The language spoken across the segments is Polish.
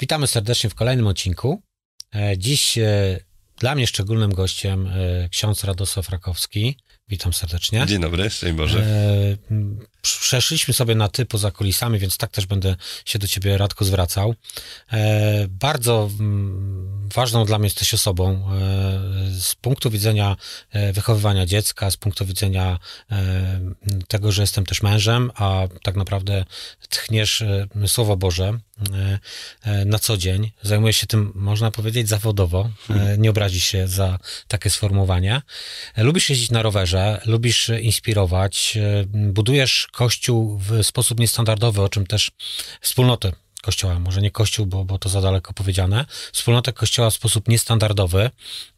Witamy serdecznie w kolejnym odcinku. E, dziś e, dla mnie szczególnym gościem e, ksiądz Radosław Rakowski. Witam serdecznie. Dzień dobry, szczęść Boże. Przeszliśmy sobie na ty poza kulisami, więc tak też będę się do ciebie Radko zwracał. Bardzo ważną dla mnie jesteś osobą z punktu widzenia wychowywania dziecka, z punktu widzenia tego, że jestem też mężem, a tak naprawdę tchniesz Słowo Boże E, e, na co dzień. Zajmuje się tym, można powiedzieć, zawodowo. E, nie obrazi się za takie sformułowanie. Lubisz jeździć na rowerze, lubisz inspirować, budujesz kościół w sposób niestandardowy, o czym też wspólnotę Kościoła, może nie Kościół, bo, bo to za daleko powiedziane, wspólnotę Kościoła w sposób niestandardowy.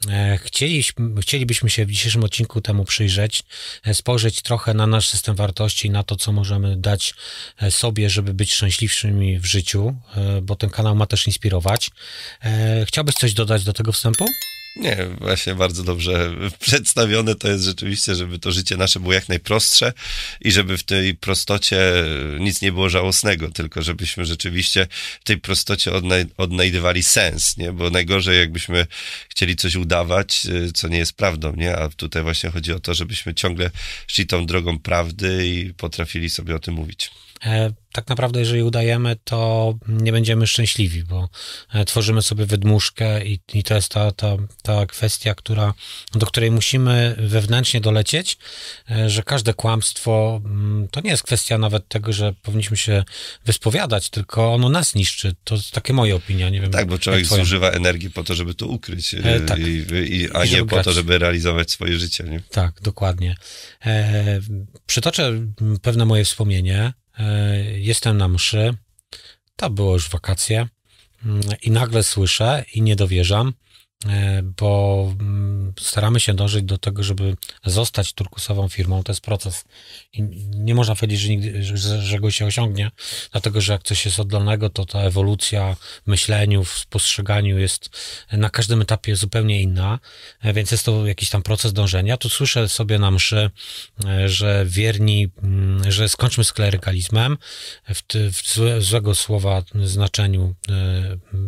E, chcieliśmy, chcielibyśmy się w dzisiejszym odcinku temu przyjrzeć, e, spojrzeć trochę na nasz system wartości na to, co możemy dać e, sobie, żeby być szczęśliwszymi w życiu, bo ten kanał ma też inspirować. Chciałbyś coś dodać do tego wstępu? Nie, właśnie bardzo dobrze przedstawione to jest rzeczywiście, żeby to życie nasze było jak najprostsze i żeby w tej prostocie nic nie było żałosnego, tylko żebyśmy rzeczywiście w tej prostocie odnaj odnajdywali sens, nie? Bo najgorzej jakbyśmy chcieli coś udawać, y, co nie jest prawdą, nie? A tutaj właśnie chodzi o to, żebyśmy ciągle szli tą drogą prawdy i potrafili sobie o tym mówić. E, tak naprawdę, jeżeli udajemy, to nie będziemy szczęśliwi, bo e, tworzymy sobie wydmuszkę i, i to jest ta, ta, ta kwestia, która, do której musimy wewnętrznie dolecieć, e, że każde kłamstwo mm, to nie jest kwestia nawet tego, że powinniśmy się wyspowiadać, tylko ono nas niszczy. To jest takie moje opinia. Nie wiem, tak, bo człowiek zużywa energii po to, żeby to ukryć, e, tak. i, i, a I nie po grać. to, żeby realizować swoje życie. Nie? Tak, dokładnie. E, przytoczę pewne moje wspomnienie. E, jestem na mszy, to było już wakacje. Mm, i nagle słyszę i nie dowierzam, bo mm, staramy się dążyć do tego, żeby zostać turkusową firmą. To jest proces i nie można powiedzieć, że, nigdy, że, że go się osiągnie, dlatego że jak coś jest oddolnego, to ta ewolucja w myśleniu, w spostrzeganiu jest na każdym etapie zupełnie inna, e, więc jest to jakiś tam proces dążenia. Tu słyszę sobie na mszy, e, że wierni, mm, że skończmy z klerykalizmem w, w złe, złego słowa znaczeniu.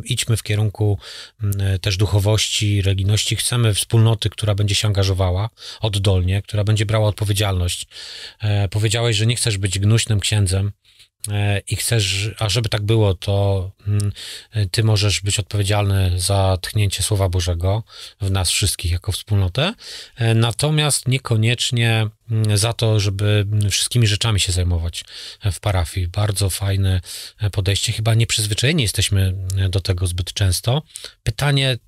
Idźmy w kierunku mm, też duchowości, miłości, religijności, chcemy wspólnoty, która będzie się angażowała oddolnie, która będzie brała odpowiedzialność. E, powiedziałeś, że nie chcesz być gnuśnym księdzem, e, i chcesz, a żeby tak było, to mm, ty możesz być odpowiedzialny za tchnięcie Słowa Bożego w nas wszystkich jako wspólnotę, e, natomiast niekoniecznie mm, za to, żeby wszystkimi rzeczami się zajmować w parafii. Bardzo fajne podejście. Chyba nieprzyzwyczajeni jesteśmy do tego zbyt często. Pytanie,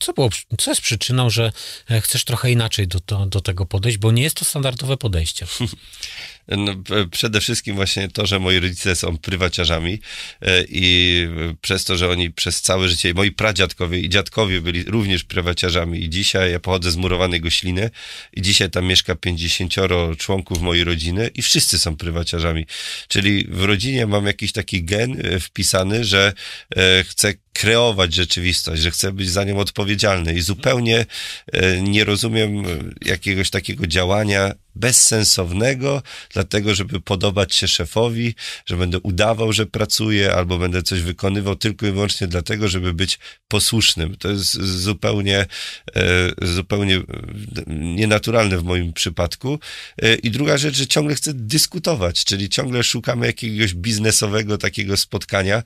co, było, co jest przyczyną, że e, chcesz trochę inaczej do, do, do tego podejść, bo nie jest to standardowe podejście? No, przede wszystkim właśnie to, że moi rodzice są prywaciarzami e, i przez to, że oni przez całe życie, moi pradziadkowie i dziadkowie byli również prywaciarzami i dzisiaj ja pochodzę z murowanej Gośliny i dzisiaj tam mieszka 50 członków mojej rodziny i wszyscy są prywaciarzami. Czyli w rodzinie mam jakiś taki gen e, wpisany, że chcę kreować rzeczywistość, że chcę być za nią odpowiedzialny i zupełnie e, nie rozumiem jakiegoś takiego działania bezsensownego, dlatego żeby podobać się szefowi, że będę udawał, że pracuję, albo będę coś wykonywał tylko i wyłącznie dlatego, żeby być posłusznym. To jest zupełnie, e, zupełnie nienaturalne w moim przypadku. E, I druga rzecz, że ciągle chcę dyskutować, czyli ciągle szukamy jakiegoś biznesowego takiego spotkania,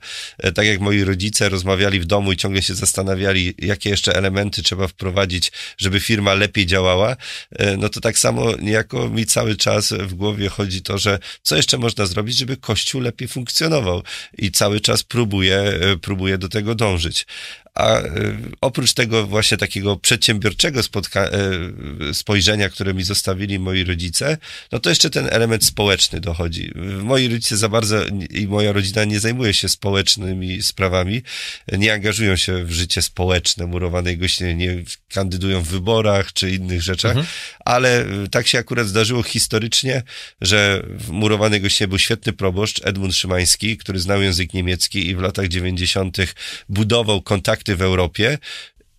tak jak moi rodzice rozmawiali w domu i ciągle się zastanawiali, jakie jeszcze elementy trzeba wprowadzić, żeby firma lepiej działała, e, no to tak samo niejako mi cały czas w głowie chodzi to, że co jeszcze można zrobić, żeby Kościół lepiej funkcjonował i cały czas próbuję, e, próbuję do tego dążyć. A e, oprócz tego właśnie takiego przedsiębiorczego spotka- e, spojrzenia, które mi zostawili moi rodzice, no to jeszcze ten element społeczny dochodzi. Moi rodzice za bardzo i moja rodzina nie zajmuje się społecznymi sprawami, nie angażują się w życie społeczne murowanej gościny, nie kandydują w wyborach czy innych rzeczach, mhm. ale tak się akurat zdarzyło historycznie, że w murowanej gościnie był świetny proboszcz Edmund Szymański, który znał język niemiecki i w latach 90. budował kontakty konflikty w Europie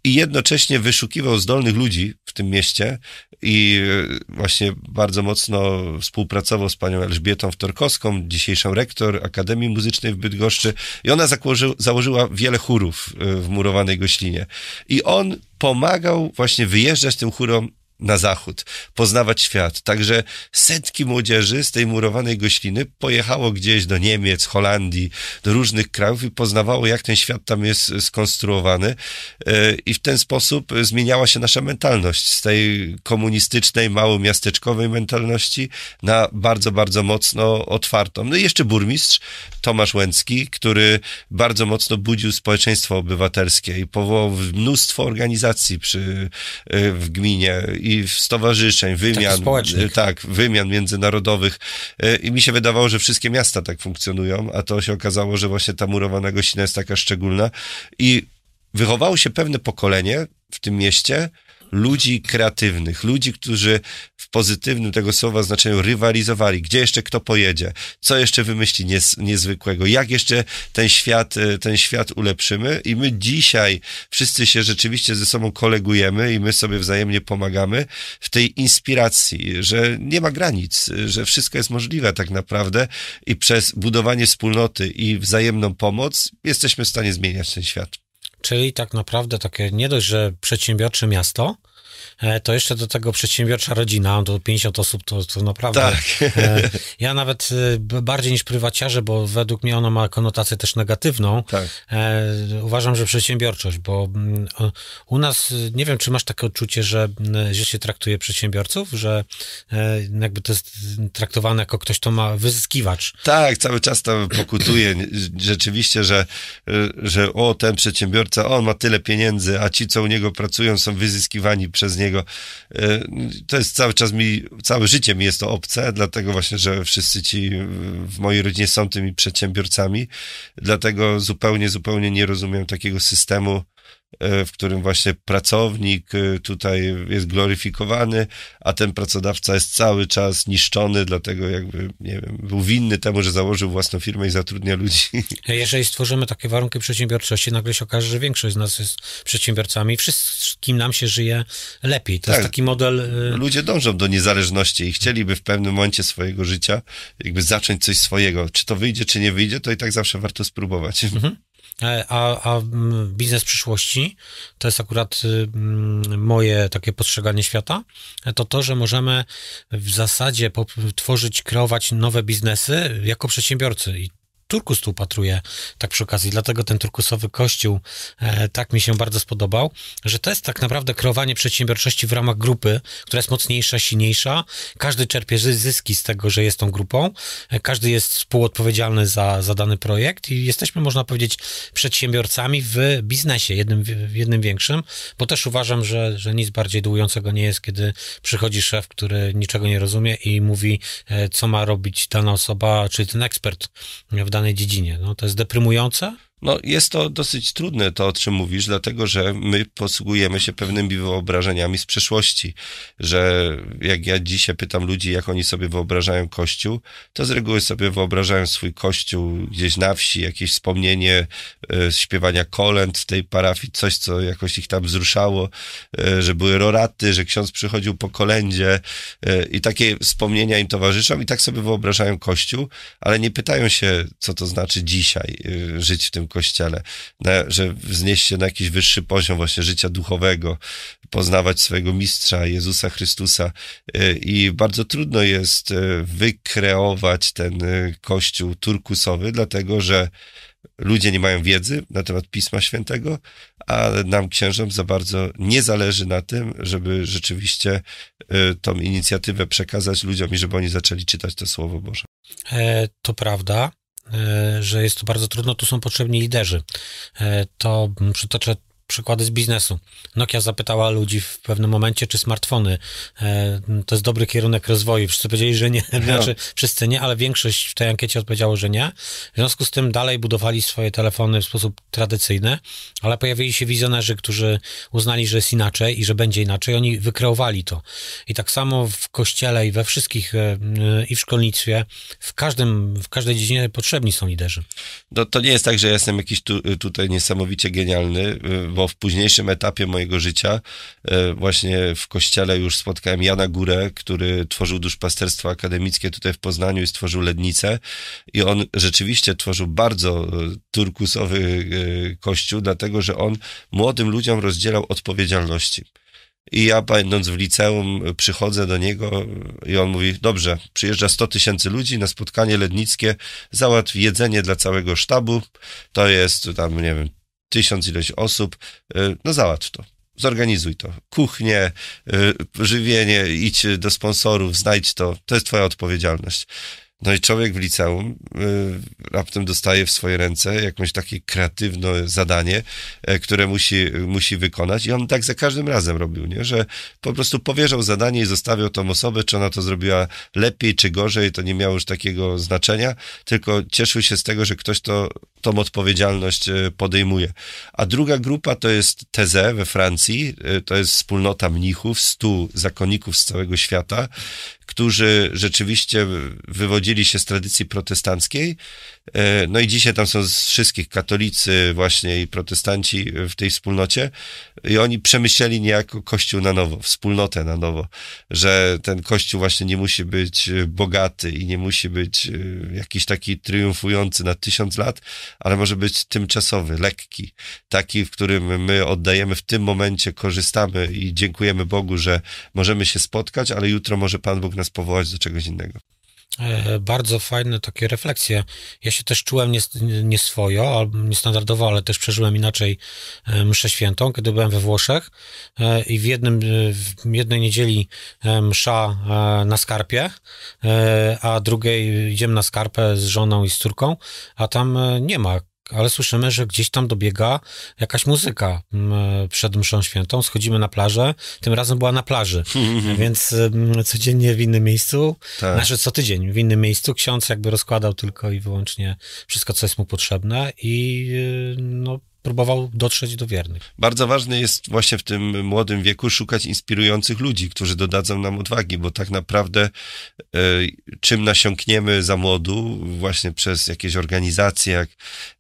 i jednocześnie wyszukiwał zdolnych ludzi w tym mieście i właśnie bardzo mocno współpracował z panią Elżbietą Wtorkowską, dzisiejszą rektor Akademii Muzycznej w Bydgoszczy i ona założy, założyła wiele chórów w murowanej goślinie. I on pomagał właśnie wyjeżdżać tym chórom na zachód, poznawać świat. Także setki młodzieży z tej murowanej gośliny pojechało gdzieś do Niemiec, Holandii, do różnych krajów i poznawało, jak ten świat tam jest skonstruowany. E, I w ten sposób zmieniała się nasza mentalność z tej komunistycznej, małomiasteczkowej mentalności na bardzo, bardzo mocno otwartą. No i jeszcze burmistrz Tomasz Łęcki, który bardzo mocno budził społeczeństwo obywatelskie i powołał mnóstwo organizacji przy, e, w gminie i stowarzyszeń, wymian, tak, wymian międzynarodowych. E, i mi się wydawało, że wszystkie miasta tak funkcjonują, a to się okazało, że właśnie ta murowana gościna jest taka szczególna. I wychowało się pewne pokolenie w tym mieście, ludzi kreatywnych, ludzi, którzy w pozytywnym tego słowa znaczeniu rywalizowali, gdzie jeszcze kto pojedzie, co jeszcze wymyśli nies, niezwykłego, jak jeszcze ten świat, e, ten świat ulepszymy? I my dzisiaj wszyscy się rzeczywiście ze sobą kolegujemy i my sobie wzajemnie pomagamy w tej inspiracji, że nie ma granic, że wszystko jest możliwe tak naprawdę i przez budowanie wspólnoty i wzajemną pomoc jesteśmy w stanie zmieniać ten świat. Czyli tak naprawdę takie nie dość, że przedsiębiorcze miasto, to jeszcze do tego przedsiębiorcza rodzina, do 50 osób, to, to naprawdę. Tak. E, ja nawet e, bardziej niż prywaciarze, bo według mnie ono ma konotację też negatywną. Tak. Uważam, że przedsiębiorczość, bo u nas, nie wiem, czy masz takie odczucie, że, że się traktuje przedsiębiorców, że jakby to jest traktowane jako ktoś, kto ma wyzyskiwacz. Tak, cały czas tam pokutuje rzeczywiście, że, że o, ten przedsiębiorca, on ma tyle pieniędzy, a ci, co u niego pracują, są wyzyskiwani przez niego niego. E, to jest cały czas mi, całe życie mi jest to obce, dlatego właśnie, że wszyscy ci w mojej rodzinie są tymi przedsiębiorcami, dlatego zupełnie, zupełnie nie rozumiem takiego systemu, w którym właśnie pracownik e, tutaj jest gloryfikowany, a ten pracodawca jest cały czas niszczony, dlatego jakby, nie wiem, był winny temu, że założył własną firmę i zatrudnia ludzi. Jeżeli stworzymy takie warunki przedsiębiorczości, nagle się okaże, że większość z nas jest przedsiębiorcami, wszystkim nam się żyje lepiej. To tak. jest taki model... E, Ludzie dążą do niezależności i chcieliby w pewnym momencie swojego życia jakby zacząć coś swojego. Czy to wyjdzie, czy nie wyjdzie, to i tak zawsze warto spróbować. Mhm. E, a, a biznes przyszłości, to jest akurat y, moje takie postrzeganie świata, to to, że możemy w zasadzie tworzyć, kreować nowe biznesy jako przedsiębiorcy. I turkus tu upatruję, tak przy okazji. Dlatego ten turkusowy kościół e, tak mi się bardzo spodobał, że to jest tak naprawdę kreowanie przedsiębiorczości w ramach grupy, która jest mocniejsza, silniejsza. Każdy czerpie zyski z tego, że jest tą grupą. E, każdy jest współodpowiedzialny za, za dany projekt i jesteśmy, można powiedzieć, przedsiębiorcami w biznesie, jednym, jednym większym, bo też uważam, że, że nic bardziej dołującego nie jest, kiedy przychodzi szef, który niczego nie rozumie i mówi, e, co ma robić dana osoba, czy ten ekspert w danej dziedzinie. No, to jest deprymujące, no, jest to dosyć trudne, to o czym mówisz, dlatego że my posługujemy się pewnymi wyobrażeniami z przeszłości, że jak ja dzisiaj pytam ludzi, jak oni sobie wyobrażają Kościół, to z reguły sobie wyobrażają swój Kościół gdzieś na wsi, jakieś wspomnienie e, śpiewania kolęd w tej parafii, coś, co jakoś ich tam wzruszało, e, że były roraty, że ksiądz przychodził po kolędzie e, i takie wspomnienia im towarzyszą i tak sobie wyobrażają Kościół, ale nie pytają się, co to znaczy dzisiaj żyć w tym kościele, na, że wznieść się na jakiś wyższy poziom właśnie życia duchowego, poznawać swojego mistrza Jezusa Chrystusa e, i bardzo trudno jest e, wykreować ten e, kościół turkusowy, dlatego że ludzie nie mają wiedzy na temat Pisma Świętego, a nam księżom za bardzo nie zależy na tym, żeby rzeczywiście tą inicjatywę przekazać ludziom i żeby oni zaczęli czytać to Słowo Boże. E, to prawda. E, że jest to bardzo trudno, tu są potrzebni liderzy. E, to przytoczę przykłady z biznesu. Nokia zapytała ludzi w pewnym momencie, czy smartfony e, to jest dobry kierunek rozwoju. Wszyscy powiedzieli, że nie. Znaczy, wszyscy nie, ale większość w tej ankiecie odpowiedziało, że nie. W związku z tym dalej budowali swoje telefony w sposób tradycyjny, ale pojawili się wizjonerzy, którzy uznali, że jest inaczej i że będzie inaczej. Oni wykreowali to. I tak samo w kościele i we wszystkich, e, i w szkolnictwie, w każdym, w każdej dziedzinie potrzebni są liderzy. No, to nie jest tak, że ja jestem jakiś tu, tutaj niesamowicie genialny bo w późniejszym etapie mojego życia e, właśnie w kościele już spotkałem Jana Górę, który tworzył duszpasterstwo akademickie tutaj w Poznaniu i stworzył Lednicę i on rzeczywiście tworzył bardzo e, turkusowy kościół, dlatego że on młodym ludziom rozdzielał odpowiedzialności. I ja będąc w liceum przychodzę do niego i on mówi, dobrze, przyjeżdża 100 tysięcy ludzi na spotkanie lednickie, załatw jedzenie dla całego sztabu, to jest tam, nie wiem, tysiąc ileś osób, y, no załatw to. Zorganizuj to. Kuchnię, y, żywienie, idź do sponsorów, znajdź to. To jest twoja odpowiedzialność. No i człowiek w liceum y, raptem dostaje w swoje ręce jakieś takie kreatywne zadanie, y, które musi, musi wykonać i on tak za każdym razem robił, nie? że po prostu powierzał zadanie i zostawiał tą osobę, czy ona to zrobiła lepiej, czy gorzej, to nie miało już takiego znaczenia, tylko cieszył się z tego, że ktoś to, tą odpowiedzialność y, podejmuje. A druga grupa to jest Teze we Francji, to jest wspólnota mnichów, stu zakonników z całego świata, którzy rzeczywiście wywodzili się z tradycji protestanckiej. E, no i dzisiaj tam są z wszystkich katolicy właśnie i protestanci w tej wspólnocie i oni przemyśleli niejako kościół na nowo, wspólnotę na nowo, że ten kościół właśnie nie musi być bogaty i nie musi być e, jakiś taki triumfujący na tysiąc lat, ale może być tymczasowy, lekki, taki, w którym my oddajemy w tym momencie, korzystamy i dziękujemy Bogu, że możemy się spotkać, ale jutro może Pan Bóg nas powołać do czegoś innego. E, bardzo fajne takie refleksje. Ja się też czułem nieswojo, nie niestandardowo, ale też przeżyłem inaczej e, mszę świętą, kiedy byłem we Włoszech e, i w, jednym, w jednej niedzieli msza na skarpie, a drugiej idziemy na skarpę z żoną i z córką, a tam nie ma ale słyszymy, że gdzieś tam dobiega jakaś muzyka mm, przed mszą świętą. Schodzimy na plażę. Tym razem była na plaży, więc mm, codziennie w innym miejscu, tak. znaczy co tydzień w innym miejscu ksiądz jakby rozkładał tylko i wyłącznie wszystko, co jest mu potrzebne i y, no próbował dotrzeć do wiernych. Bardzo ważne jest właśnie w tym młodym wieku szukać inspirujących ludzi, którzy dodadzą nam odwagi, bo tak naprawdę e, czym nasiąkniemy za młodu, właśnie przez jakieś organizacje, jak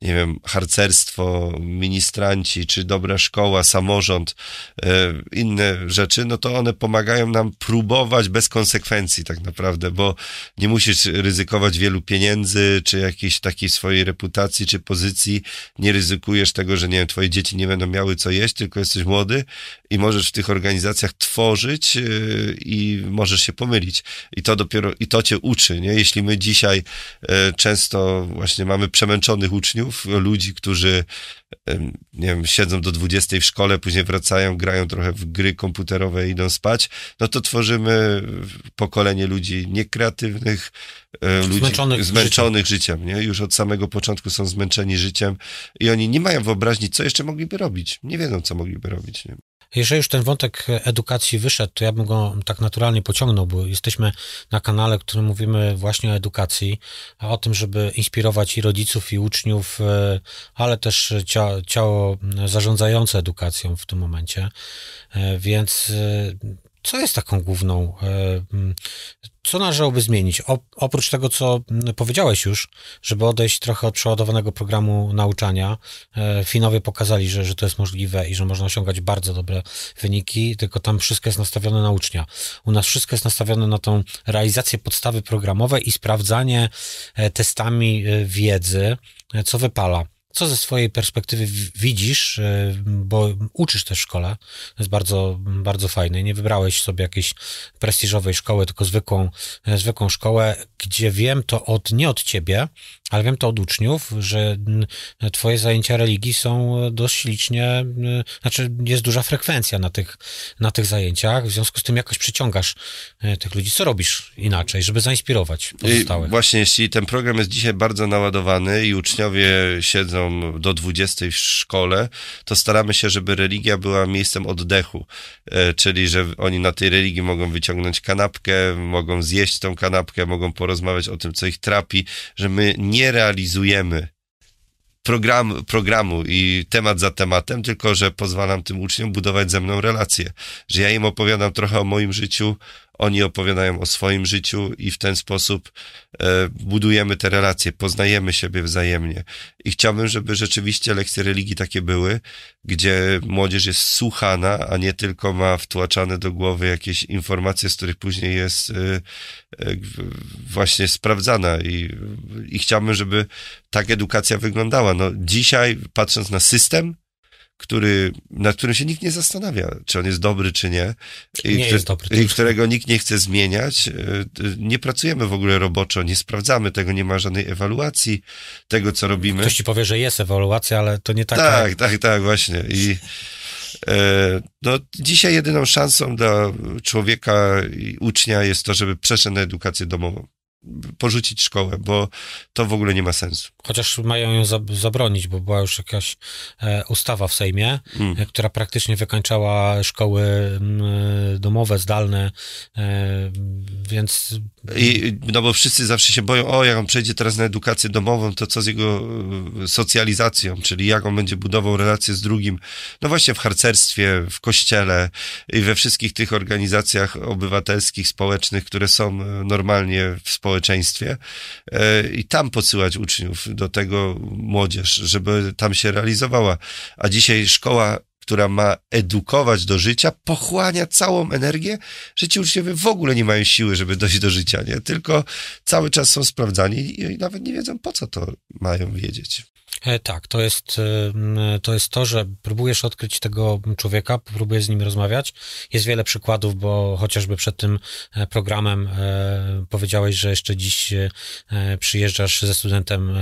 nie wiem, harcerstwo, ministranci, czy dobra szkoła, samorząd, e, inne rzeczy, no to one pomagają nam próbować bez konsekwencji tak naprawdę, bo nie musisz ryzykować wielu pieniędzy, czy jakiejś takiej swojej reputacji, czy pozycji, nie ryzykujesz tego, że nie wiem, twoje dzieci nie będą miały co jeść, tylko jesteś młody i możesz w tych organizacjach tworzyć yy, i możesz się pomylić. I to dopiero, i to cię uczy, nie? Jeśli my dzisiaj yy, często właśnie mamy przemęczonych uczniów, ludzi, którzy nie wiem, siedzą do 20 w szkole, później wracają, grają trochę w gry komputerowe i idą spać, no to tworzymy pokolenie ludzi niekreatywnych, ludzi zmęczonych, zmęczonych życiem. życiem. nie? Już od samego początku są zmęczeni życiem i oni nie mają wyobraźni, co jeszcze mogliby robić. Nie wiedzą, co mogliby robić. Nie? Jeżeli już ten wątek edukacji wyszedł, to ja bym go tak naturalnie pociągnął, bo jesteśmy na kanale, w którym mówimy właśnie o edukacji, o tym, żeby inspirować i rodziców, i uczniów, e, ale też ciało zarządzające edukacją w tym momencie. E, więc e, co jest taką główną co należałoby zmienić? Oprócz tego, co powiedziałeś już, żeby odejść trochę od przeładowanego programu nauczania, e, Finowie pokazali, że, że to jest możliwe i że można osiągać bardzo dobre wyniki, tylko tam wszystko jest nastawione na ucznia. U nas wszystko jest nastawione na tą realizację podstawy programowej i sprawdzanie e, testami e, wiedzy, co wypala. Co ze swojej perspektywy widzisz, e, bo uczysz też w szkole, to jest bardzo, bardzo fajne. Nie wybrałeś sobie jakiejś prestiżowej szkoły, tylko zwykłą, e, zwykłą szkołę, gdzie wiem to od, nie od ciebie, ale wiem to od uczniów, że twoje zajęcia religii są dość licznie, znaczy jest duża frekwencja na tych, na tych zajęciach, w związku z tym jakoś przyciągasz e, tych ludzi. Co robisz inaczej, żeby zainspirować pozostałych? I właśnie, jeśli ten program jest dzisiaj bardzo naładowany i uczniowie siedzą do 20 w szkole, to staramy się, żeby religia była miejscem oddechu, e, czyli że oni na tej religii mogą wyciągnąć kanapkę, mogą zjeść tą kanapkę, mogą porozmawiać o tym, co ich trapi, że my nie realizujemy program, programu i temat za tematem, tylko że pozwalam tym uczniom budować ze mną relacje. Że ja im opowiadam trochę o moim życiu, oni opowiadają o swoim życiu i w ten sposób e, budujemy te relacje, poznajemy siebie wzajemnie. I chciałbym, żeby rzeczywiście lekcje religii takie były, gdzie młodzież jest słuchana, a nie tylko ma wtłaczane do głowy jakieś informacje, z których później jest e, e, właśnie sprawdzana. I, I chciałbym, żeby tak edukacja wyglądała. No, dzisiaj, patrząc na system, który, nad którym się nikt nie zastanawia, czy on jest dobry, czy nie. I, nie jest dobry, i którego nikt nie chce zmieniać. E, nie pracujemy w ogóle roboczo, nie sprawdzamy tego, nie ma żadnej ewaluacji tego, co robimy. Ktoś ci powie, że jest ewaluacja, ale to nie taka. Tak, tak, tak, właśnie. I e, no, dzisiaj jedyną szansą dla człowieka i ucznia jest to, żeby przeszedł na edukację domową porzucić szkołę, bo to w ogóle nie ma sensu. Chociaż mają ją zabronić, bo była już jakaś e, ustawa w Sejmie, mm. E, która praktycznie wykańczała szkoły domowe, zdalne, e, więc... I, no bo wszyscy zawsze się boją, o jak on przejdzie teraz na edukację domową, to co z jego socjalizacją, czyli jak on będzie budował relacje z drugim, no właśnie w harcerstwie, w kościele i we wszystkich tych organizacjach obywatelskich, społecznych, które są normalnie w społeczeństwie społeczeństwie e, i tam podsyłać uczniów do tego młodzież, żeby tam się realizowała. A dzisiaj szkoła która ma edukować do życia, pochłania całą energię, że ci uczniowie w ogóle nie mają siły, żeby dojść do życia, nie? Tylko cały czas są sprawdzani i nawet nie wiedzą, po co to mają wiedzieć. E, tak, to jest, e, to jest to, że próbujesz odkryć tego człowieka, próbujesz z nim rozmawiać. Jest wiele przykładów, bo chociażby przed tym e, programem powiedziałeś, że jeszcze dziś przyjeżdżasz ze studentem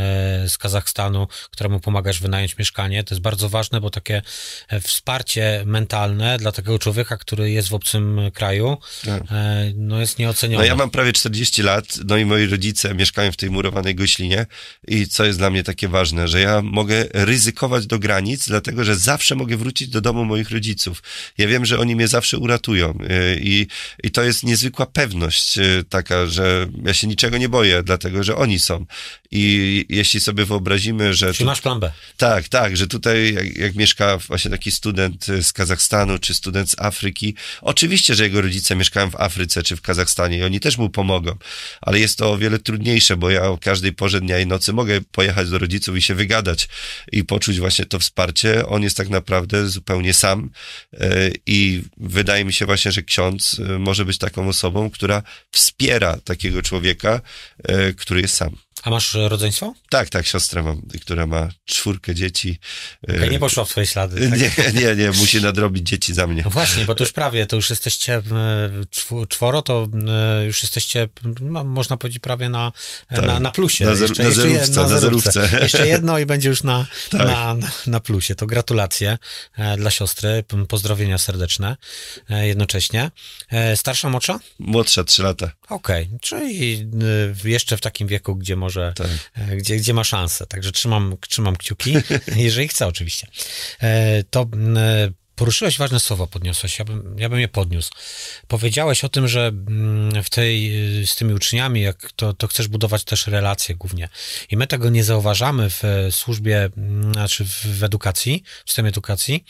z Kazachstanu, któremu pomagasz wynająć mieszkanie. To jest bardzo ważne, bo takie wsparcie mentalne dla takiego człowieka, który jest w obcym kraju, tak. no jest nieocenione. No ja mam prawie 40 lat, no i moi rodzice mieszkają w tej murowanej goślinie i co jest dla mnie takie ważne, że ja mogę ryzykować do granic, dlatego że zawsze mogę wrócić do domu moich rodziców. Ja wiem, że oni mnie zawsze uratują y, i, i to jest niezwykła pewność y, taka, że ja się niczego nie boję, dlatego że oni są. I jeśli sobie wyobrazimy, że... Czy tu, masz plan B. Tak, tak, że tutaj jak, jak mieszka właśnie taki student z Kazachstanu, czy student z Afryki, oczywiście, że jego rodzice mieszkają w Afryce, czy w Kazachstanie i oni też mu pomogą, ale jest to o wiele trudniejsze, bo ja o każdej porze dnia i nocy mogę pojechać do rodziców i się wygadać i poczuć właśnie to wsparcie. On jest tak naprawdę zupełnie sam e, i wydaje mi się właśnie, że ksiądz e, może być taką osobą, która wspiera takiego człowieka, e, który jest sam. A masz rodzeństwo? Tak, tak, siostrę mam, która ma czwórkę dzieci. Okay, nie poszła w twoje ślady. Tak? Nie, nie, nie, musi nadrobić dzieci za mnie. No właśnie, bo to już prawie, to już jesteście czworo, to już jesteście, no, można powiedzieć, prawie na, tak. na, na plusie. Na, zer, jeszcze, na, zerówce, jeszcze, na, na zerówce. Jeszcze jedno i będzie już na, tak. na, na plusie. To gratulacje e, dla siostry, pozdrowienia serdeczne e, jednocześnie. E, starsza, młodsza? Młodsza, trzy lata. Okej, okay. czyli jeszcze w takim wieku, gdzie może, tak. gdzie, gdzie ma szansę. Także trzymam, trzymam kciuki, jeżeli chce oczywiście. To Poruszyłeś ważne słowo, podniosłeś, ja bym, ja bym je podniósł. Powiedziałeś o tym, że w tej, z tymi uczniami, jak to, to chcesz budować też relacje głównie. I my tego nie zauważamy w służbie, znaczy w edukacji, w systemie edukacji.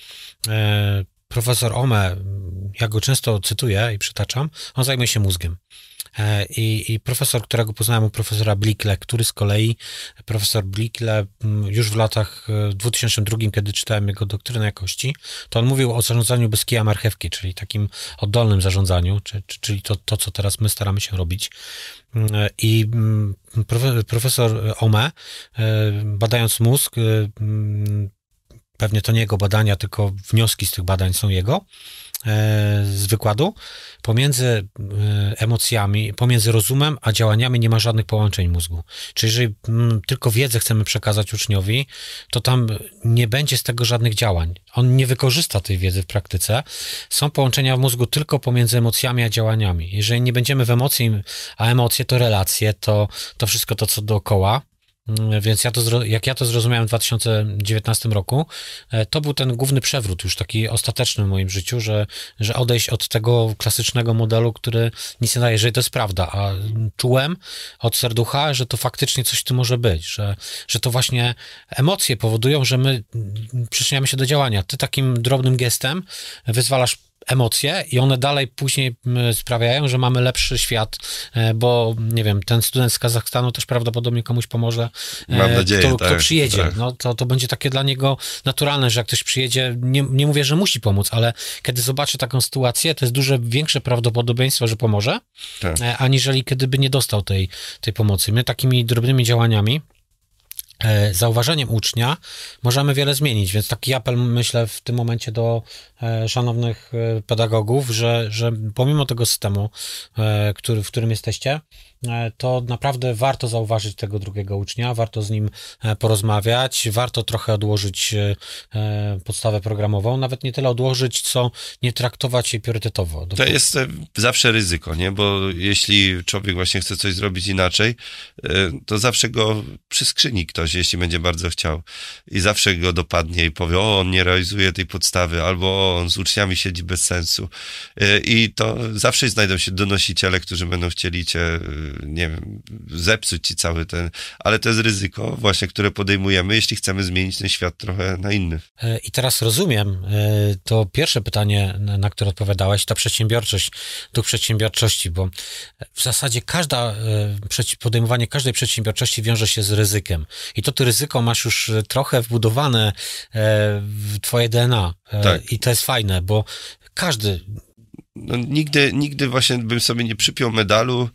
E, profesor Ome, ja go często cytuję i przytaczam, on zajmuje się mózgiem. E, I, I, profesor, którego poznałem, profesora Blikle, który z kolei, profesor Blikle mm, już w latach 2002, e, kiedy czytałem jego doktrynę jakości, to on mówił o zarządzaniu bez kija marchewki, czyli takim oddolnym zarządzaniu, czyli to, to co teraz my staramy się robić. Mm, e, I mm, profesor Ome, badając mózg, pewnie to nie jego badania, tylko wnioski z tych badań są jego, z wykładu, pomiędzy e, emocjami, pomiędzy rozumem a działaniami nie ma żadnych połączeń mózgu. Czyli jeżeli mm, tylko wiedzę chcemy przekazać uczniowi, to tam nie będzie z tego żadnych działań. On nie wykorzysta tej wiedzy w praktyce. Są połączenia w mózgu tylko pomiędzy emocjami a działaniami. Jeżeli nie będziemy w emocji, a emocje to relacje, to, to wszystko to, co dookoła, więc ja to, jak ja to zrozumiałem w 2019 roku, e, to był ten główny przewrót, już taki ostateczny w moim życiu, że, że odejść od tego klasycznego modelu, który nic nie daje, że to jest prawda, a czułem od serducha, że to faktycznie coś tu może być, że, że to właśnie emocje powodują, że my przyczyniamy się do działania. Ty takim drobnym gestem wyzwalasz emocje i one dalej później sprawiają, że mamy lepszy świat, e, bo nie wiem, ten student z Kazachstanu też prawdopodobnie komuś pomoże. E, Mam nadzieję, kto, tak, kto przyjedzie. Tak. No, to, to będzie takie dla niego naturalne, że jak ktoś przyjedzie, nie, nie mówię, że musi pomóc, ale kiedy zobaczy taką sytuację, to jest dużo większe prawdopodobieństwo, że pomoże, tak. E, aniżeli kiedyby nie dostał tej, tej pomocy. My takimi drobnymi działaniami zauważeniem ucznia możemy wiele zmienić, więc taki apel myślę w tym momencie do e, szanownych e, pedagogów, że, że pomimo tego systemu, który, w którym jesteście, E, to naprawdę warto zauważyć tego drugiego ucznia, warto z nim e, porozmawiać, warto trochę odłożyć e, podstawę programową, nawet nie tyle odłożyć, co nie traktować jej priorytetowo. To jest zawsze ryzyko, nie? Bo jeśli człowiek właśnie chce coś zrobić inaczej, to zawsze go przyskrzyni ktoś, jeśli będzie bardzo chciał. I zawsze go dopadnie i powie, o, on nie realizuje tej podstawy, albo o, on z uczniami siedzi bez sensu. I to zawsze znajdą się donosiciele, którzy będą chcieli cię nie wiem, zepsuć ci cały ten, ale to jest ryzyko właśnie, które podejmujemy, jeśli chcemy zmienić ten świat trochę na inny. E, I teraz rozumiem, e, to pierwsze pytanie, na które odpowiadałeś, ta przedsiębiorczość, duch przedsiębiorczości, bo w zasadzie każda, e, podejmowanie każdej przedsiębiorczości wiąże się z ryzykiem. I to ty ryzyko masz już trochę wbudowane w twoje DNA. Tak. I to jest fajne, bo każdy no, nigdy, nigdy właśnie bym sobie nie przypiął medalu,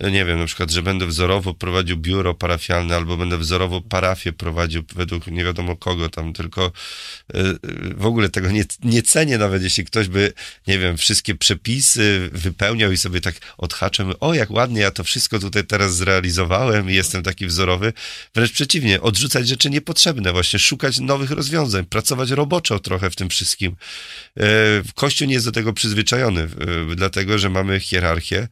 nie wiem, na przykład, że będę wzorowo prowadził biuro parafialne, albo będę wzorowo parafię prowadził według nie wiadomo kogo tam, tylko e, w ogóle tego nie, nie cenię nawet, jeśli ktoś by, nie wiem, wszystkie przepisy wypełniał i sobie tak odhaczem, o jak ładnie ja to wszystko tutaj teraz zrealizowałem i jestem taki wzorowy. Wręcz przeciwnie, odrzucać rzeczy niepotrzebne, właśnie szukać nowych rozwiązań, pracować roboczo trochę w tym wszystkim. E, Kościół nie jest do tego przyzwyczajony Y, dlatego że mamy hierarchię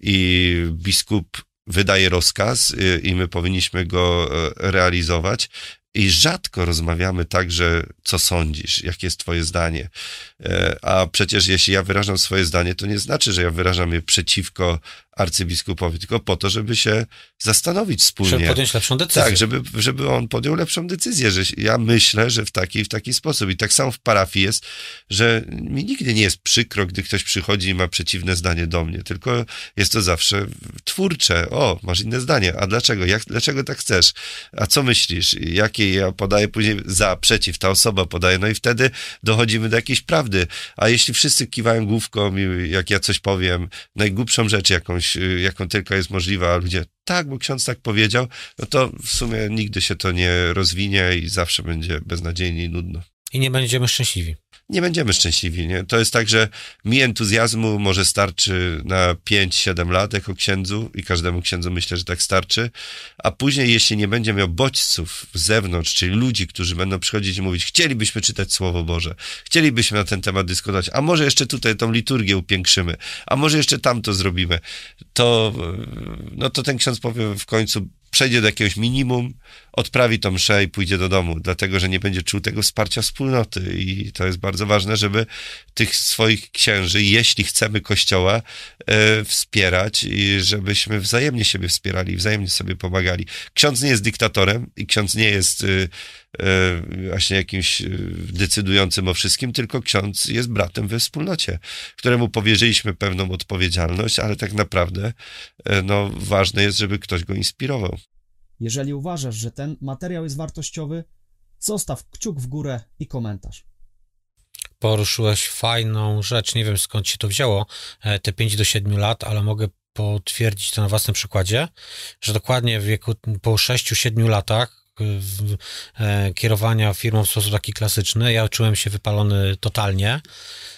i biskup wydaje rozkaz y, i my powinniśmy go e, realizować. I rzadko rozmawiamy tak, że co sądzisz, jakie jest Twoje zdanie. E, a przecież jeśli ja wyrażam swoje zdanie, to nie znaczy, że ja wyrażam je przeciwko arcybiskupowi, tylko po to, żeby się zastanowić wspólnie. Żeby podjąć lepszą decyzję. Tak, żeby, żeby on podjął lepszą decyzję, że ja myślę, że w taki w taki sposób. I tak samo w parafii jest, że mi nigdy nie jest przykro, gdy ktoś przychodzi i ma przeciwne zdanie do mnie, tylko jest to zawsze twórcze. O, masz inne zdanie. A dlaczego? Jak, dlaczego tak chcesz? A co myślisz? Jakie ja podaję później za, przeciw, ta osoba podaje. No i wtedy dochodzimy do jakiejś prawdy. A jeśli wszyscy kiwają główką, jak ja coś powiem, najgłupszą rzecz jakąś, y, jaką tylko jest możliwa, a ludzie tak, bo ksiądz tak powiedział, no to w sumie nigdy się to nie rozwinie i zawsze będzie beznadziejnie i nudno. I nie będziemy szczęśliwi nie będziemy szczęśliwi. Nie? To jest tak, że mi entuzjazmu może starczy na 5-7 lat jako księdzu i każdemu księdzu myślę, że tak starczy, a później jeśli nie będzie miał bodźców z zewnątrz, czyli ludzi, którzy będą przychodzić i mówić, chcielibyśmy czytać Słowo Boże, chcielibyśmy na ten temat dyskutować, a może jeszcze tutaj tą liturgię upiększymy, a może jeszcze tamto zrobimy, to, no to ten ksiądz powie w końcu, przejdzie do jakiegoś minimum, odprawi tą mszę i pójdzie do domu, dlatego że nie będzie czuł tego wsparcia wspólnoty i to jest bardzo ważne, żeby tych swoich księży, jeśli chcemy Kościoła, e, wspierać i żebyśmy wzajemnie siebie wspierali, wzajemnie sobie pomagali. Ksiądz nie jest dyktatorem i ksiądz nie jest e, właśnie jakimś e, decydującym o wszystkim, tylko ksiądz jest bratem we wspólnocie, któremu powierzyliśmy pewną odpowiedzialność, ale tak naprawdę e, no, ważne jest, żeby ktoś go inspirował. Jeżeli uważasz, że ten materiał jest wartościowy, zostaw kciuk w górę i komentarz. Poruszyłeś fajną rzecz, nie wiem skąd ci to wzięło, e, te 5 do 7 lat, ale mogę potwierdzić to na własnym przykładzie, że dokładnie w wieku po 6-7 latach e, kierowania firmą w sposób taki klasyczny, ja czułem się wypalony totalnie. E,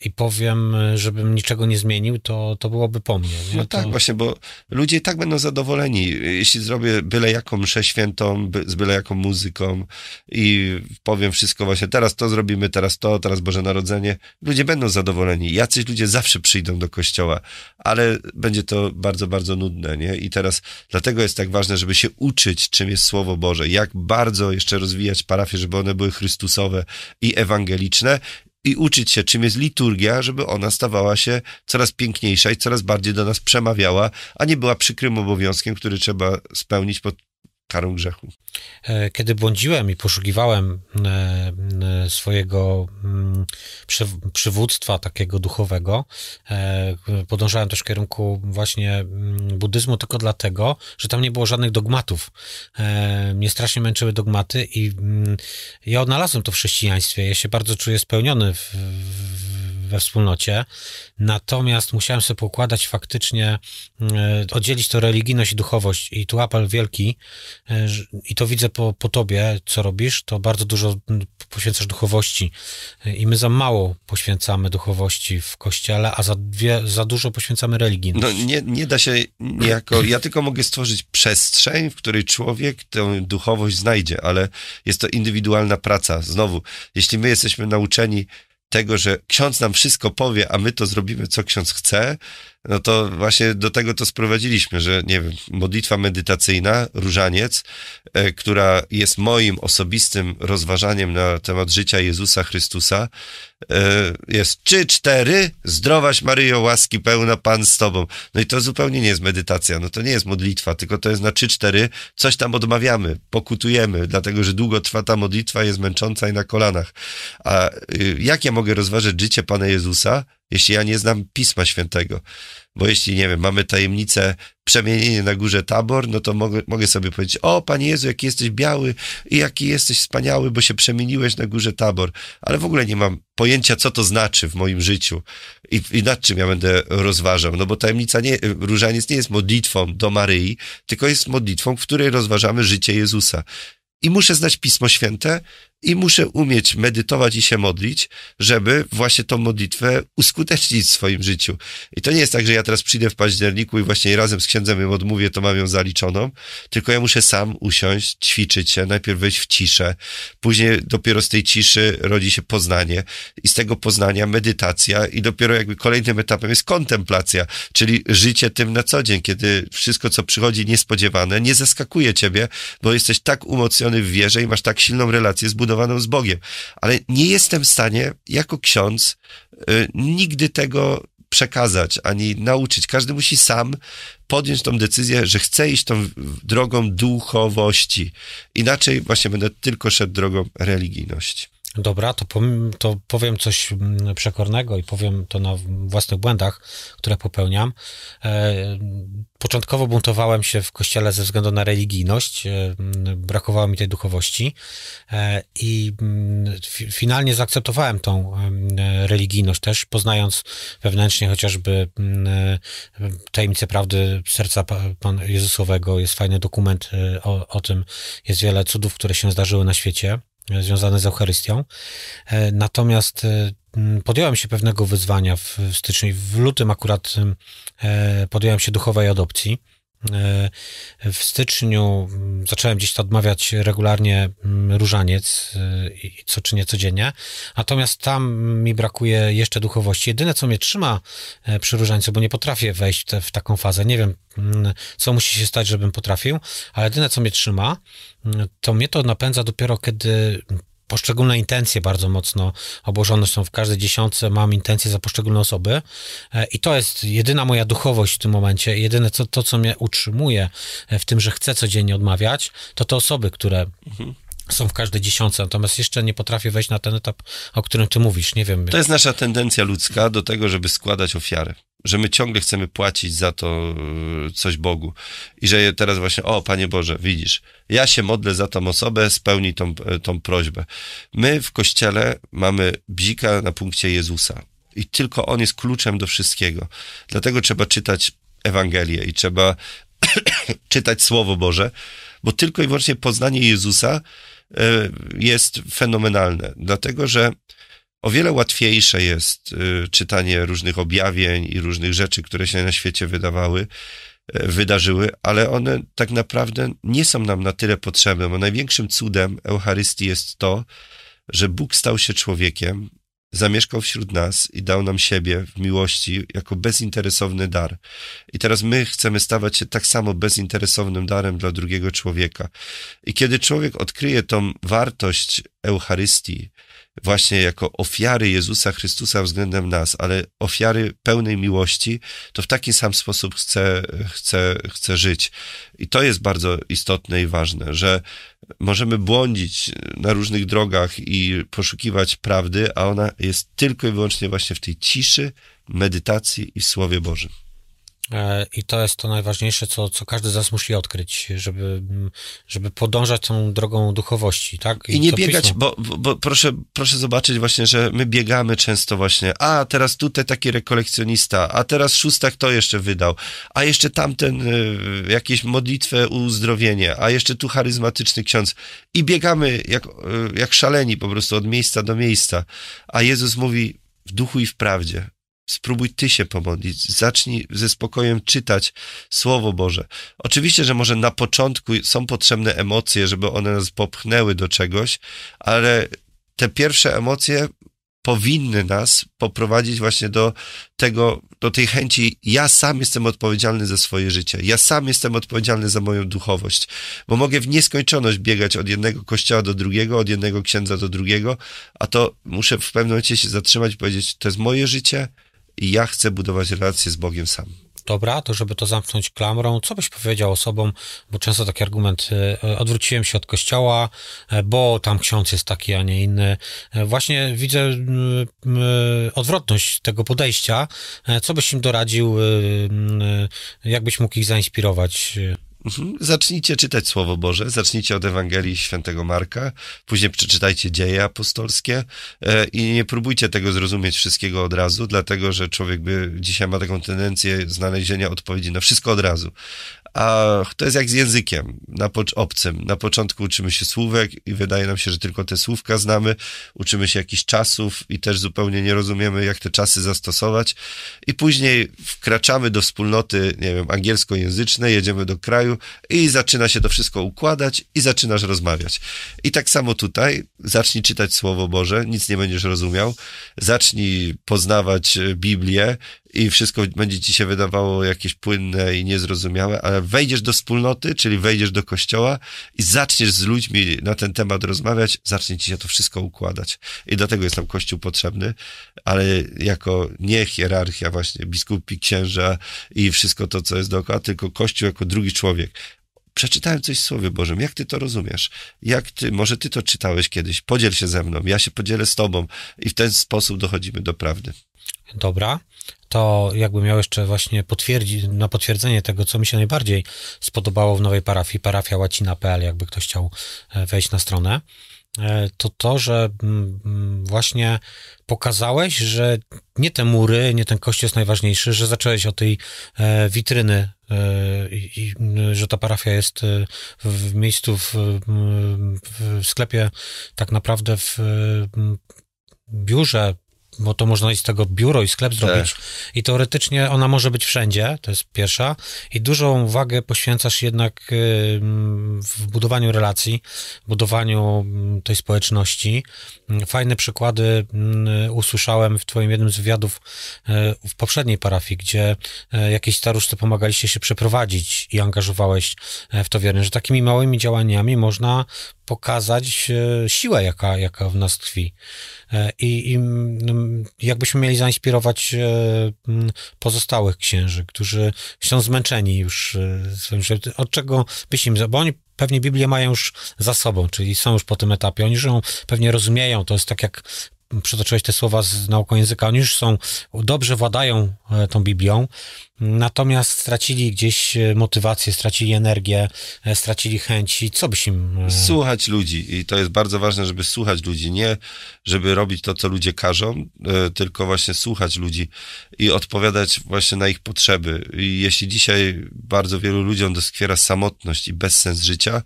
i powiem, żebym niczego nie zmienił, to, to byłoby po mnie. Nie? No tak, to... właśnie, bo ludzie i tak będą zadowoleni. Jeśli zrobię byle jaką mszę świętą, by, z byle jaką muzyką i powiem wszystko właśnie, teraz to zrobimy, teraz to, teraz Boże Narodzenie, ludzie będą zadowoleni. Jacyś ludzie zawsze przyjdą do kościoła, ale będzie to bardzo, bardzo nudne, nie? I teraz dlatego jest tak ważne, żeby się uczyć, czym jest Słowo Boże, jak bardzo jeszcze rozwijać parafie, żeby one były chrystusowe i ewangeliczne i uczyć się, czym jest liturgia, żeby ona stawała się coraz piękniejsza i coraz bardziej do nas przemawiała, a nie była przykrym obowiązkiem, który trzeba spełnić pod karą grzechu. E, kiedy błądziłem i poszukiwałem e, e, swojego mm, przywództwa takiego duchowego, podążałem też w kierunku właśnie mm, buddyzmu tylko dlatego, że tam nie było żadnych dogmatów. Mnie strasznie męczyły dogmaty i mm, ja odnalazłem to w chrześcijaństwie. Ja się bardzo czuję spełniony w, we wspólnocie, natomiast musiałem sobie pokładać faktycznie, oddzielić to religijność i duchowość i tu apel wielki i to widzę po, po tobie, co robisz, to bardzo dużo poświęcasz duchowości i my za mało poświęcamy duchowości w kościele, a za, dwie, za dużo poświęcamy religii. No nie, nie da się niejako, ja tylko mogę stworzyć przestrzeń, w której człowiek tę duchowość znajdzie, ale jest to indywidualna praca. Znowu, jeśli my jesteśmy nauczeni tego, że ksiądz nam wszystko powie, a my to zrobimy, co ksiądz chce, no to właśnie do tego to sprowadziliśmy, że nie wiem, modlitwa medytacyjna, różaniec, e, która jest moim osobistym rozważaniem na temat życia Jezusa Chrystusa, e, jest czy cztery, zdrowaś Maryjo, łaski pełna, Pan z Tobą. No i to zupełnie nie jest medytacja, no to nie jest modlitwa, tylko to jest na trzy, cztery, coś tam odmawiamy, pokutujemy, dlatego, że długo trwa ta modlitwa, jest męcząca i na kolanach. A y, jak ja mogę rozważać życie Pana Jezusa, jeśli ja nie znam Pisma Świętego. Bo jeśli, nie wiem, mamy tajemnicę przemienienia na górze Tabor, no to mogę, mogę sobie powiedzieć, o Panie Jezu, jaki jesteś biały i jaki jesteś wspaniały, bo się przemieniłeś na górze Tabor. Ale w ogóle nie mam pojęcia, co to znaczy w moim życiu i, i nad czym ja będę rozważał. No bo tajemnica nie, różaniec nie jest modlitwą do Maryi, tylko jest modlitwą, w której rozważamy życie Jezusa. I muszę znać Pismo Święte, i muszę umieć medytować i się modlić, żeby właśnie tą modlitwę uskutecznić w swoim życiu. I to nie jest tak, że ja teraz przyjdę w październiku i właśnie razem z księdzem ją odmówię, to mam ją zaliczoną, tylko ja muszę sam usiąść, ćwiczyć się, najpierw wejść w ciszę, później dopiero z tej ciszy rodzi się poznanie i z tego poznania medytacja i dopiero jakby kolejnym etapem jest kontemplacja, czyli życie tym na co dzień, kiedy wszystko, co przychodzi niespodziewane, nie zaskakuje ciebie, bo jesteś tak umocniony w wierze i masz tak silną relację zbudowaną zbudowaną z Bogiem. Ale nie jestem w stanie, jako ksiądz, y, nigdy tego przekazać, ani nauczyć. Każdy musi sam podjąć tą decyzję, że chce iść tą drogą duchowości. Inaczej właśnie będę tylko szedł drogą religijności. Dobra, to, powiem, to powiem coś mm, przekornego i powiem to na własnych błędach, które popełniam. E, początkowo buntowałem się w kościele ze względu na religijność, e, brakowało mi tej duchowości e, i mm, finalnie zaakceptowałem tą religijność też, poznając wewnętrznie chociażby mm, tajemnicę prawdy serca Pan Jezusowego. Jest fajny dokument o, o tym, jest wiele cudów, które się zdarzyły na świecie związane z Eucharystią. E, natomiast e, podjąłem się pewnego wyzwania w styczniu. W lutym akurat e, podjąłem się duchowej adopcji. W styczniu zacząłem gdzieś to odmawiać regularnie różaniec, co czynię codziennie, natomiast tam mi brakuje jeszcze duchowości. Jedyne, co mnie trzyma przy różańcu, bo nie potrafię wejść w, te, w taką fazę, nie wiem, co musi się stać, żebym potrafił, ale jedyne, co mnie trzyma, to mnie to napędza dopiero, kiedy poszczególne intencje bardzo mocno obłożone są w każdej dziesiątce, mam intencje za poszczególne osoby. E, i to jest jedyna moja duchowość w tym momencie, jedyne co, to, co mnie utrzymuje w tym, że chcę codziennie odmawiać, to te osoby, które mhm. są w każdej dziesiątce, natomiast jeszcze nie potrafię wejść na ten etap, o którym ty mówisz, nie wiem. To jest nasza tendencja ludzka do tego, żeby składać ofiarę, że my ciągle chcemy płacić za to e, coś Bogu i że teraz właśnie, o Panie Boże, widzisz, ja się modlę za tą osobę, spełni tą, e, tą prośbę. My w Kościele mamy bzika na punkcie Jezusa i tylko On jest kluczem do wszystkiego. Dlatego trzeba czytać Ewangelię i trzeba czytać Słowo Boże, bo tylko i wyłącznie poznanie Jezusa E, jest fenomenalne, dlatego że o wiele łatwiejsze jest e, czytanie różnych objawień i różnych rzeczy, które się na świecie wydawały, e, wydarzyły, ale one tak naprawdę nie są nam na tyle potrzebne, bo największym cudem Eucharystii jest to, że Bóg stał się człowiekiem, zamieszkał wśród nas i dał nam siebie w miłości jako bezinteresowny dar. I teraz my chcemy stawać się tak samo bezinteresownym darem dla drugiego człowieka. I kiedy człowiek odkryje tą wartość Eucharystii, właśnie jako ofiary Jezusa Chrystusa względem nas, ale ofiary pełnej miłości, to w taki sam sposób chce, chce, chce żyć. I to jest bardzo istotne i ważne, że możemy błądzić na różnych drogach i poszukiwać prawdy, a ona jest tylko i wyłącznie właśnie w tej ciszy, medytacji i Słowie Bożym. E, I to jest to najważniejsze, co, co każdy z nas musi odkryć, żeby, żeby podążać tą drogą duchowości, tak? I, I nie biegać, bo, bo, bo, proszę, proszę zobaczyć właśnie, że my biegamy często właśnie, a teraz tutaj taki rekolekcjonista, a teraz szóstak to jeszcze wydał, a jeszcze tamten y, jakieś modlitwę uzdrowienie, a jeszcze tu charyzmatyczny ksiądz. I biegamy jak, y, jak szaleni po prostu od miejsca do miejsca. A Jezus mówi w duchu i w prawdzie. Spróbuj ty się pomodlić, zacznij ze spokojem czytać Słowo Boże. Oczywiście, że może na początku są potrzebne emocje, żeby one nas popchnęły do czegoś, ale te pierwsze emocje powinny nas poprowadzić właśnie do tego, do tej chęci, ja sam jestem odpowiedzialny za swoje życie, ja sam jestem odpowiedzialny za moją duchowość, bo mogę w nieskończoność biegać od jednego kościoła do drugiego, od jednego księdza do drugiego, a to muszę w pewnym momencie się zatrzymać i powiedzieć, to jest moje życie, i ja chcę budować relacje z Bogiem sam. Dobra, to żeby to zamknąć klamrą, co byś powiedział osobom, bo często taki argument, e, odwróciłem się od kościoła, e, bo tam ksiądz jest taki, a nie inny. E, właśnie widzę odwrotność tego podejścia. Co byś im doradził, jakbyś mógł ich zainspirować? Mhm. Zacznijcie czytać Słowo Boże, zacznijcie od Ewangelii Świętego Marka, później przeczytajcie dzieje apostolskie e, i nie próbujcie tego zrozumieć wszystkiego od razu, dlatego że człowiek by dzisiaj ma taką tendencję znalezienia odpowiedzi na wszystko od razu. A to jest jak z językiem na obcym. Na początku uczymy się słówek i wydaje nam się, że tylko te słówka znamy. Uczymy się jakichś czasów i też zupełnie nie rozumiemy, jak te czasy zastosować. I później wkraczamy do wspólnoty, nie wiem, angielskojęzycznej, jedziemy do kraju i zaczyna się to wszystko układać i zaczynasz rozmawiać. I tak samo tutaj, zacznij czytać Słowo Boże, nic nie będziesz rozumiał. Zacznij poznawać Biblię i wszystko będzie ci się wydawało jakieś płynne i niezrozumiałe, ale wejdziesz do wspólnoty, czyli wejdziesz do kościoła i zaczniesz z ludźmi na ten temat rozmawiać, zacznie ci się to wszystko układać. I do tego jest nam Kościół potrzebny, ale jako nie hierarchia właśnie biskupi, księża i wszystko to, co jest dookoła, tylko Kościół jako drugi człowiek przeczytałem coś w Słowie Bożym, jak ty to rozumiesz? Jak ty, może ty to czytałeś kiedyś, podziel się ze mną, ja się podzielę z tobą i w ten sposób dochodzimy do prawdy. Dobra, to jakby miał jeszcze właśnie potwierdzić, na potwierdzenie tego, co mi się najbardziej spodobało w nowej parafii, parafiałacina.pl, jakby ktoś chciał e, wejść na stronę, e, to to, że mm, mm, właśnie pokazałeś, że nie te mury, nie ten kościół jest najważniejszy, że zacząłeś od tej e, witryny i, że ta parafia jest w miejscu, w, w sklepie, tak naprawdę w biurze bo to można i z tego biuro i sklep zrobić. Tak. I teoretycznie ona może być wszędzie, to jest pierwsza. I dużą uwagę poświęcasz jednak w budowaniu relacji, budowaniu mm, tej społeczności. Fajne przykłady mm, usłyszałem w Twoim jednym z wywiadów e, w poprzedniej parafii, gdzie e, jakieś staruszcy pomagaliście się przeprowadzić i angażowałeś w to wiernie, że takimi małymi działaniami można pokazać siłę, jaka, jaka w nas tkwi. I, i jakbyśmy mieli zainspirować pozostałych księży, którzy są zmęczeni już życiem, od czego byś im, bo oni pewnie Biblię mają już za sobą, czyli są już po tym etapie. Oni już ją pewnie rozumieją. To jest tak jak przytoczyłeś te słowa z nauką języka. Oni już są, dobrze władają e, tą Biblią, natomiast stracili gdzieś e, motywację, stracili energię, e, stracili chęci. Co byś im... Słuchać ludzi i to jest bardzo ważne, żeby słuchać ludzi, nie żeby robić to, co ludzie każą, tylko właśnie słuchać ludzi i odpowiadać właśnie na ich potrzeby. I jeśli dzisiaj bardzo wielu ludziom doskwiera samotność i bezsens życia,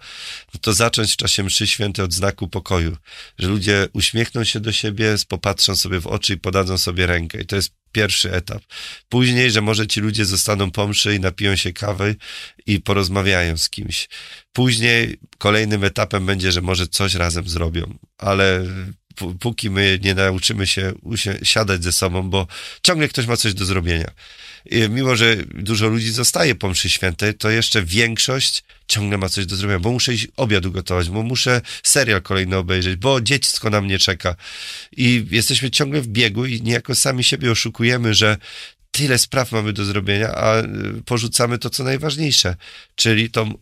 to zacząć w czasie mszy świętej od znaku pokoju, że ludzie uśmiechną się do siebie, popatrzą sobie w oczy i podadzą sobie rękę. I to jest pierwszy etap. Później, że może ci ludzie zostaną po mszy i napiją się kawy i porozmawiają z kimś. Później kolejnym etapem będzie, że może coś razem zrobią, ale póki my nie nauczymy się siadać ze sobą, bo ciągle ktoś ma coś do zrobienia. I mimo, że dużo ludzi zostaje po mszy świętej, to jeszcze większość ciągle ma coś do zrobienia, bo muszę iść obiad ugotować, bo muszę serial kolejny obejrzeć, bo dziecko na mnie czeka. I jesteśmy ciągle w biegu i niejako sami siebie oszukujemy, że tyle spraw mamy do zrobienia, a y, porzucamy to, co najważniejsze, czyli tą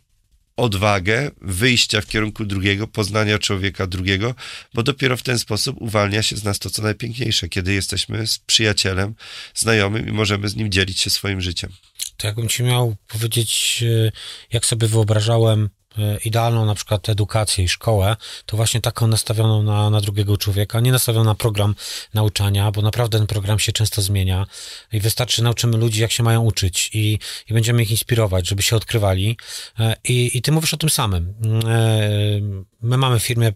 odwagę wyjścia w kierunku drugiego, poznania człowieka drugiego, bo dopiero w ten sposób uwalnia się z nas to, co najpiękniejsze, kiedy jesteśmy z przyjacielem, znajomym i możemy z nim dzielić się swoim życiem. To jakbym ci miał powiedzieć, y, jak sobie wyobrażałem E, idealną na przykład edukację i szkołę, to właśnie taką nastawioną na, na drugiego człowieka, nie nastawioną na program nauczania, bo naprawdę ten program się często zmienia i wystarczy nauczymy ludzi, jak się mają uczyć i, i będziemy ich inspirować, żeby się odkrywali e, i, i ty mówisz o tym samym. E, my mamy w firmie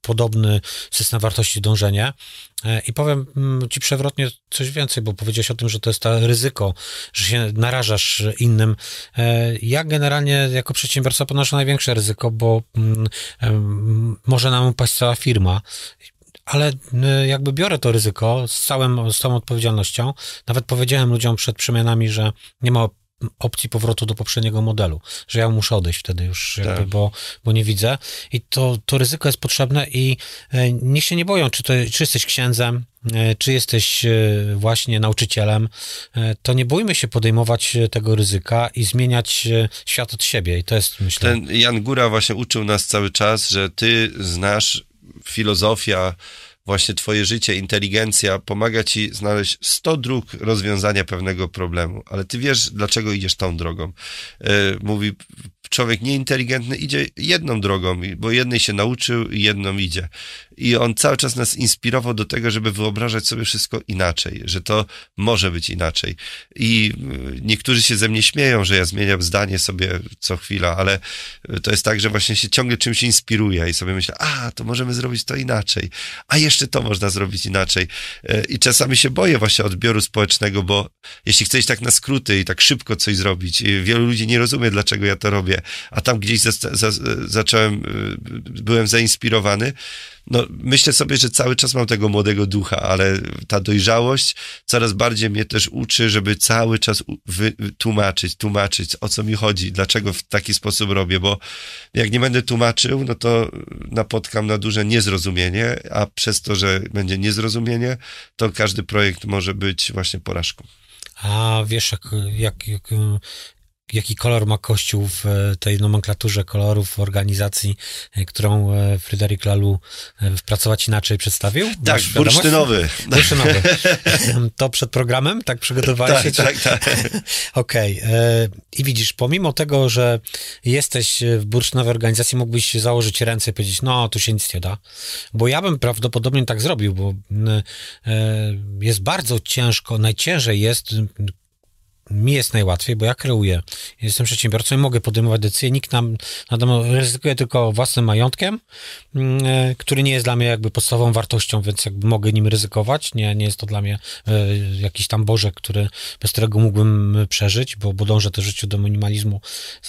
podobny system wartości dążenie i powiem ci przewrotnie coś więcej, bo powiedziałeś o tym, że to jest to ryzyko, że się narażasz innym. Ja generalnie jako przedsiębiorca ponoszę największe większe ryzyko, bo mm, może nam upaść cała firma ale y, jakby biorę to ryzyko z, całym, z całą odpowiedzialnością. Nawet powiedziałem ludziom przed przemianami, że nie ma opcji powrotu do poprzedniego modelu, że ja muszę odejść wtedy już, jakby, tak. bo, bo nie widzę. I to, to ryzyko jest potrzebne i e, niech się nie boją, czy, to, czy jesteś księdzem, e, czy jesteś e, właśnie nauczycielem, to nie bójmy się podejmować tego ryzyka i zmieniać świat od siebie. I to jest, myślę... Ten Jan Góra właśnie uczył nas cały czas, że ty znasz filozofia, właśnie twoje życie, inteligencja pomaga ci znaleźć 100 dróg rozwiązania pewnego problemu, ale ty wiesz, dlaczego idziesz tą drogą. Mówi człowiek nieinteligentny idzie jedną drogą, bo jednej się nauczył i jedną idzie. I on cały czas nas inspirował do tego, żeby wyobrażać sobie wszystko inaczej, że to może być inaczej. I y, niektórzy się ze mnie śmieją, że ja zmieniam zdanie sobie co chwila, ale to jest tak, że właśnie się ciągle czymś inspiruję i sobie myślę, a, to możemy zrobić to inaczej, a jeszcze to można zrobić inaczej. Y, I czasami się boję właśnie odbioru społecznego, bo jeśli chcesz tak na skróty i tak szybko coś zrobić, wielu ludzi nie rozumie, dlaczego ja to robię, a tam gdzieś za, za, zacząłem, y, byłem zainspirowany. No, myślę sobie, że cały czas mam tego młodego ducha, ale ta dojrzałość coraz bardziej mnie też uczy, żeby cały czas tłumaczyć, tłumaczyć, o co mi chodzi, dlaczego w taki sposób robię, bo jak nie będę tłumaczył, no to napotkam na duże niezrozumienie, a przez to, że będzie niezrozumienie, to każdy projekt może być właśnie porażką. A wiesz, jak, jak, jak jaki kolor ma Kościół w e, tej nomenklaturze kolorów organizacji, e, którą e, Fryderyk Lalu pracować inaczej przedstawił? Tak, bursztynowy. Bursztynowy. To przed programem tak przygotowałeś tak, się? Tak, tak, tak. Okej. Okay. I widzisz, pomimo tego, że jesteś w bursztynowej organizacji, mógłbyś założyć ręce i powiedzieć, no, tu się nic nie da. Bo ja bym prawdopodobnie tak zrobił, bo jest bardzo ciężko, najciężej jest mi jest najłatwiej, bo ja kreuję. Jestem przedsiębiorcą i mogę podejmować decyzje. Nikt nam, natomiast ryzykuję tylko własnym majątkiem, mm, e, który nie jest dla mnie jakby podstawową wartością, więc jakby mogę nim ryzykować. Nie, nie jest to dla mnie e, jakiś tam bożek, który, bez którego mógłbym przeżyć, bo, bo dążę też w życiu do minimalizmu.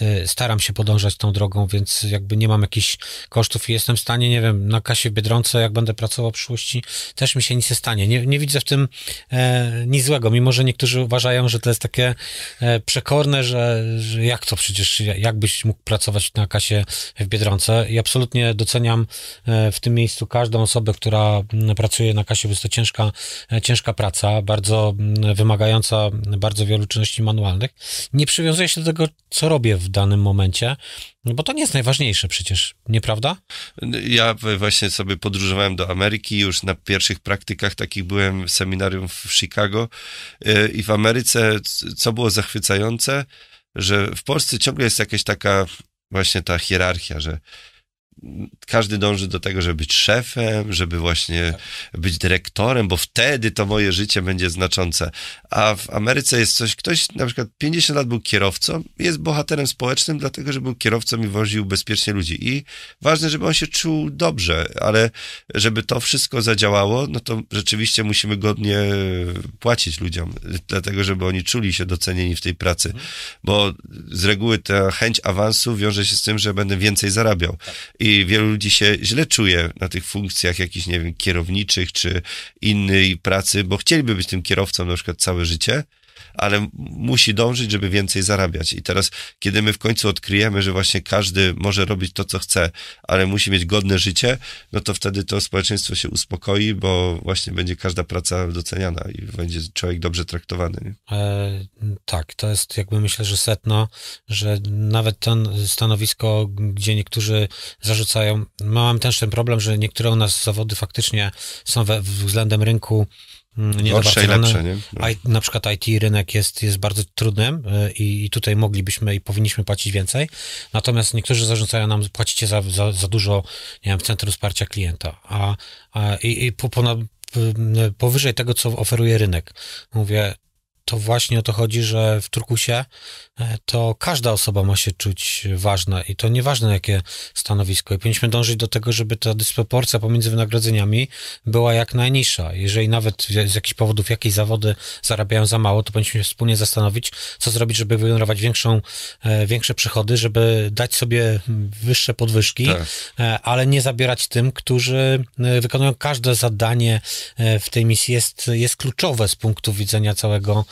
E, staram się podążać tą drogą, więc jakby nie mam jakichś kosztów i jestem w stanie, nie wiem, na kasie w Biedronce, jak będę pracował w przyszłości, też mi się nic nie stanie. Nie, nie widzę w tym nic złego, mimo że niektórzy uważają, że to jest takie E, przekorne, że, że jak to przecież, jakbyś mógł pracować na kasie w Biedronce i absolutnie doceniam e, w tym miejscu każdą osobę, która pracuje na kasie, bo jest to ciężka, e, ciężka praca, bardzo wymagająca bardzo wielu czynności manualnych. Nie przywiązuję się do tego, co robię w danym momencie, no bo to nie jest najważniejsze przecież, nieprawda? Ja właśnie sobie podróżowałem do Ameryki, już na pierwszych praktykach takich byłem w seminarium w Chicago y, i w Ameryce, co było zachwycające, że w Polsce ciągle jest jakaś taka właśnie ta hierarchia, że każdy dąży do tego, żeby być szefem, żeby właśnie być dyrektorem, bo wtedy to moje życie będzie znaczące. A w Ameryce jest coś, ktoś na przykład 50 lat był kierowcą, jest bohaterem społecznym, dlatego, że był kierowcą i woził bezpiecznie ludzi. I ważne, żeby on się czuł dobrze, ale żeby to wszystko zadziałało, no to rzeczywiście musimy godnie płacić ludziom, dlatego, żeby oni czuli się docenieni w tej pracy, bo z reguły ta chęć awansu wiąże się z tym, że będę więcej zarabiał. I wielu ludzi się źle czuje na tych funkcjach jakichś, nie wiem, kierowniczych czy innej pracy, bo chcieliby być tym kierowcą na przykład całe życie, ale musi dążyć, żeby więcej zarabiać. I teraz, kiedy my w końcu odkryjemy, że właśnie każdy może robić to, co chce, ale musi mieć godne życie, no to wtedy to społeczeństwo się uspokoi, bo właśnie będzie każda praca doceniana i będzie człowiek dobrze traktowany. E, tak, to jest jakby myślę, że setno, że nawet to stanowisko, gdzie niektórzy zarzucają, mam też ten problem, że niektóre u nas zawody faktycznie są we, względem rynku Mm, Gorsze i lepsze, nie? No. I, na przykład IT rynek jest, jest bardzo trudnym e, i, i, tutaj moglibyśmy i powinniśmy płacić więcej. Natomiast niektórzy zarządzają nam, płacicie za, za, za dużo, nie wiem, w centrum wsparcia klienta. A, a i, i po, ponad, powyżej tego, co oferuje rynek. Mówię, to właśnie o to chodzi, że w Turkusie e, to każda osoba ma się czuć ważna i to nieważne jakie stanowisko. I powinniśmy dążyć do tego, żeby ta dysproporcja pomiędzy wynagrodzeniami była jak najniższa. Jeżeli nawet z jakichś powodów jakieś zawody zarabiają za mało, to powinniśmy się wspólnie zastanowić, co zrobić, żeby wygenerować większą, e, większe przychody, żeby dać sobie wyższe podwyżki, tak. E, ale nie zabierać tym, którzy wykonują każde zadanie w tej misji jest, jest kluczowe z punktu widzenia całego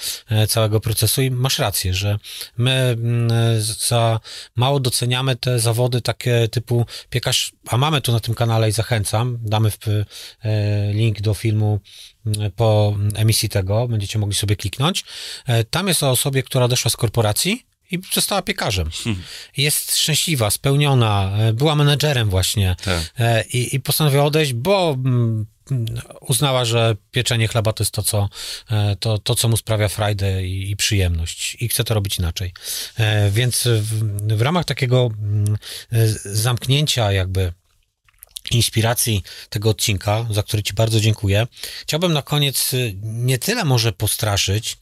całego procesu i masz rację, że my mm, za mało doceniamy te zawody takie typu piekarz, a mamy tu na tym kanale i zachęcam, damy w, e, link do filmu mm, po emisji tego, będziecie mogli sobie kliknąć. E, tam jest o osobie, która doszła z korporacji, i została piekarzem. Hmm. Jest szczęśliwa, spełniona, była menedżerem właśnie tak. i, i postanowiła odejść, bo mm, uznała, że pieczenie chleba to jest to, co, e, to, to, co mu sprawia frajdę i, i przyjemność i chce to robić inaczej. E, więc w, w ramach takiego mm, e, zamknięcia jakby inspiracji tego odcinka, za który Ci bardzo dziękuję. Chciałbym na koniec nie tyle może postraszyć,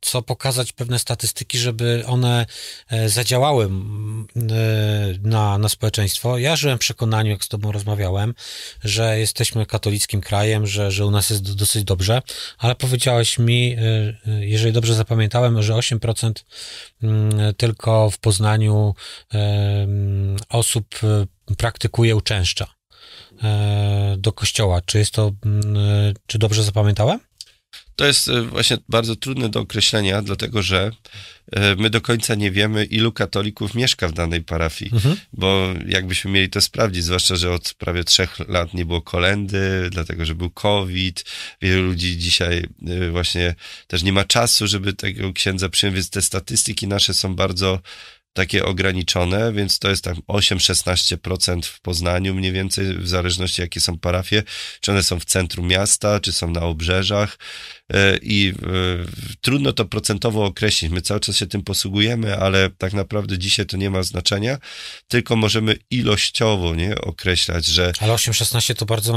co pokazać pewne statystyki, żeby one e, zadziałały e, na, na społeczeństwo. Ja żyłem w przekonaniu, jak z Tobą rozmawiałem, że jesteśmy katolickim krajem, że, że u nas jest dosyć dobrze, ale powiedziałeś mi, jeżeli dobrze zapamiętałem, że 8% mm, tylko w Poznaniu osób praktykuje uczęszcza do kościoła. Czy jest to, czy dobrze zapamiętałem? To jest e, właśnie bardzo trudne do określenia, dlatego że e, my do końca nie wiemy, ilu katolików mieszka w danej parafii, mhm. bo jakbyśmy mieli to sprawdzić, zwłaszcza, że od prawie trzech lat nie było kolendy, dlatego że był COVID, wielu ludzi dzisiaj e, właśnie też nie ma czasu, żeby tego księdza przyjąć, więc te statystyki nasze są bardzo takie ograniczone, więc to jest tam 8-16% w Poznaniu mniej więcej, w zależności jakie są parafie, czy one są w centrum miasta, czy są na obrzeżach e, i e, trudno to procentowo określić. My cały czas się tym posługujemy, ale tak naprawdę dzisiaj to nie ma znaczenia, tylko możemy ilościowo nie określać, że... Ale 8-16 to bardzo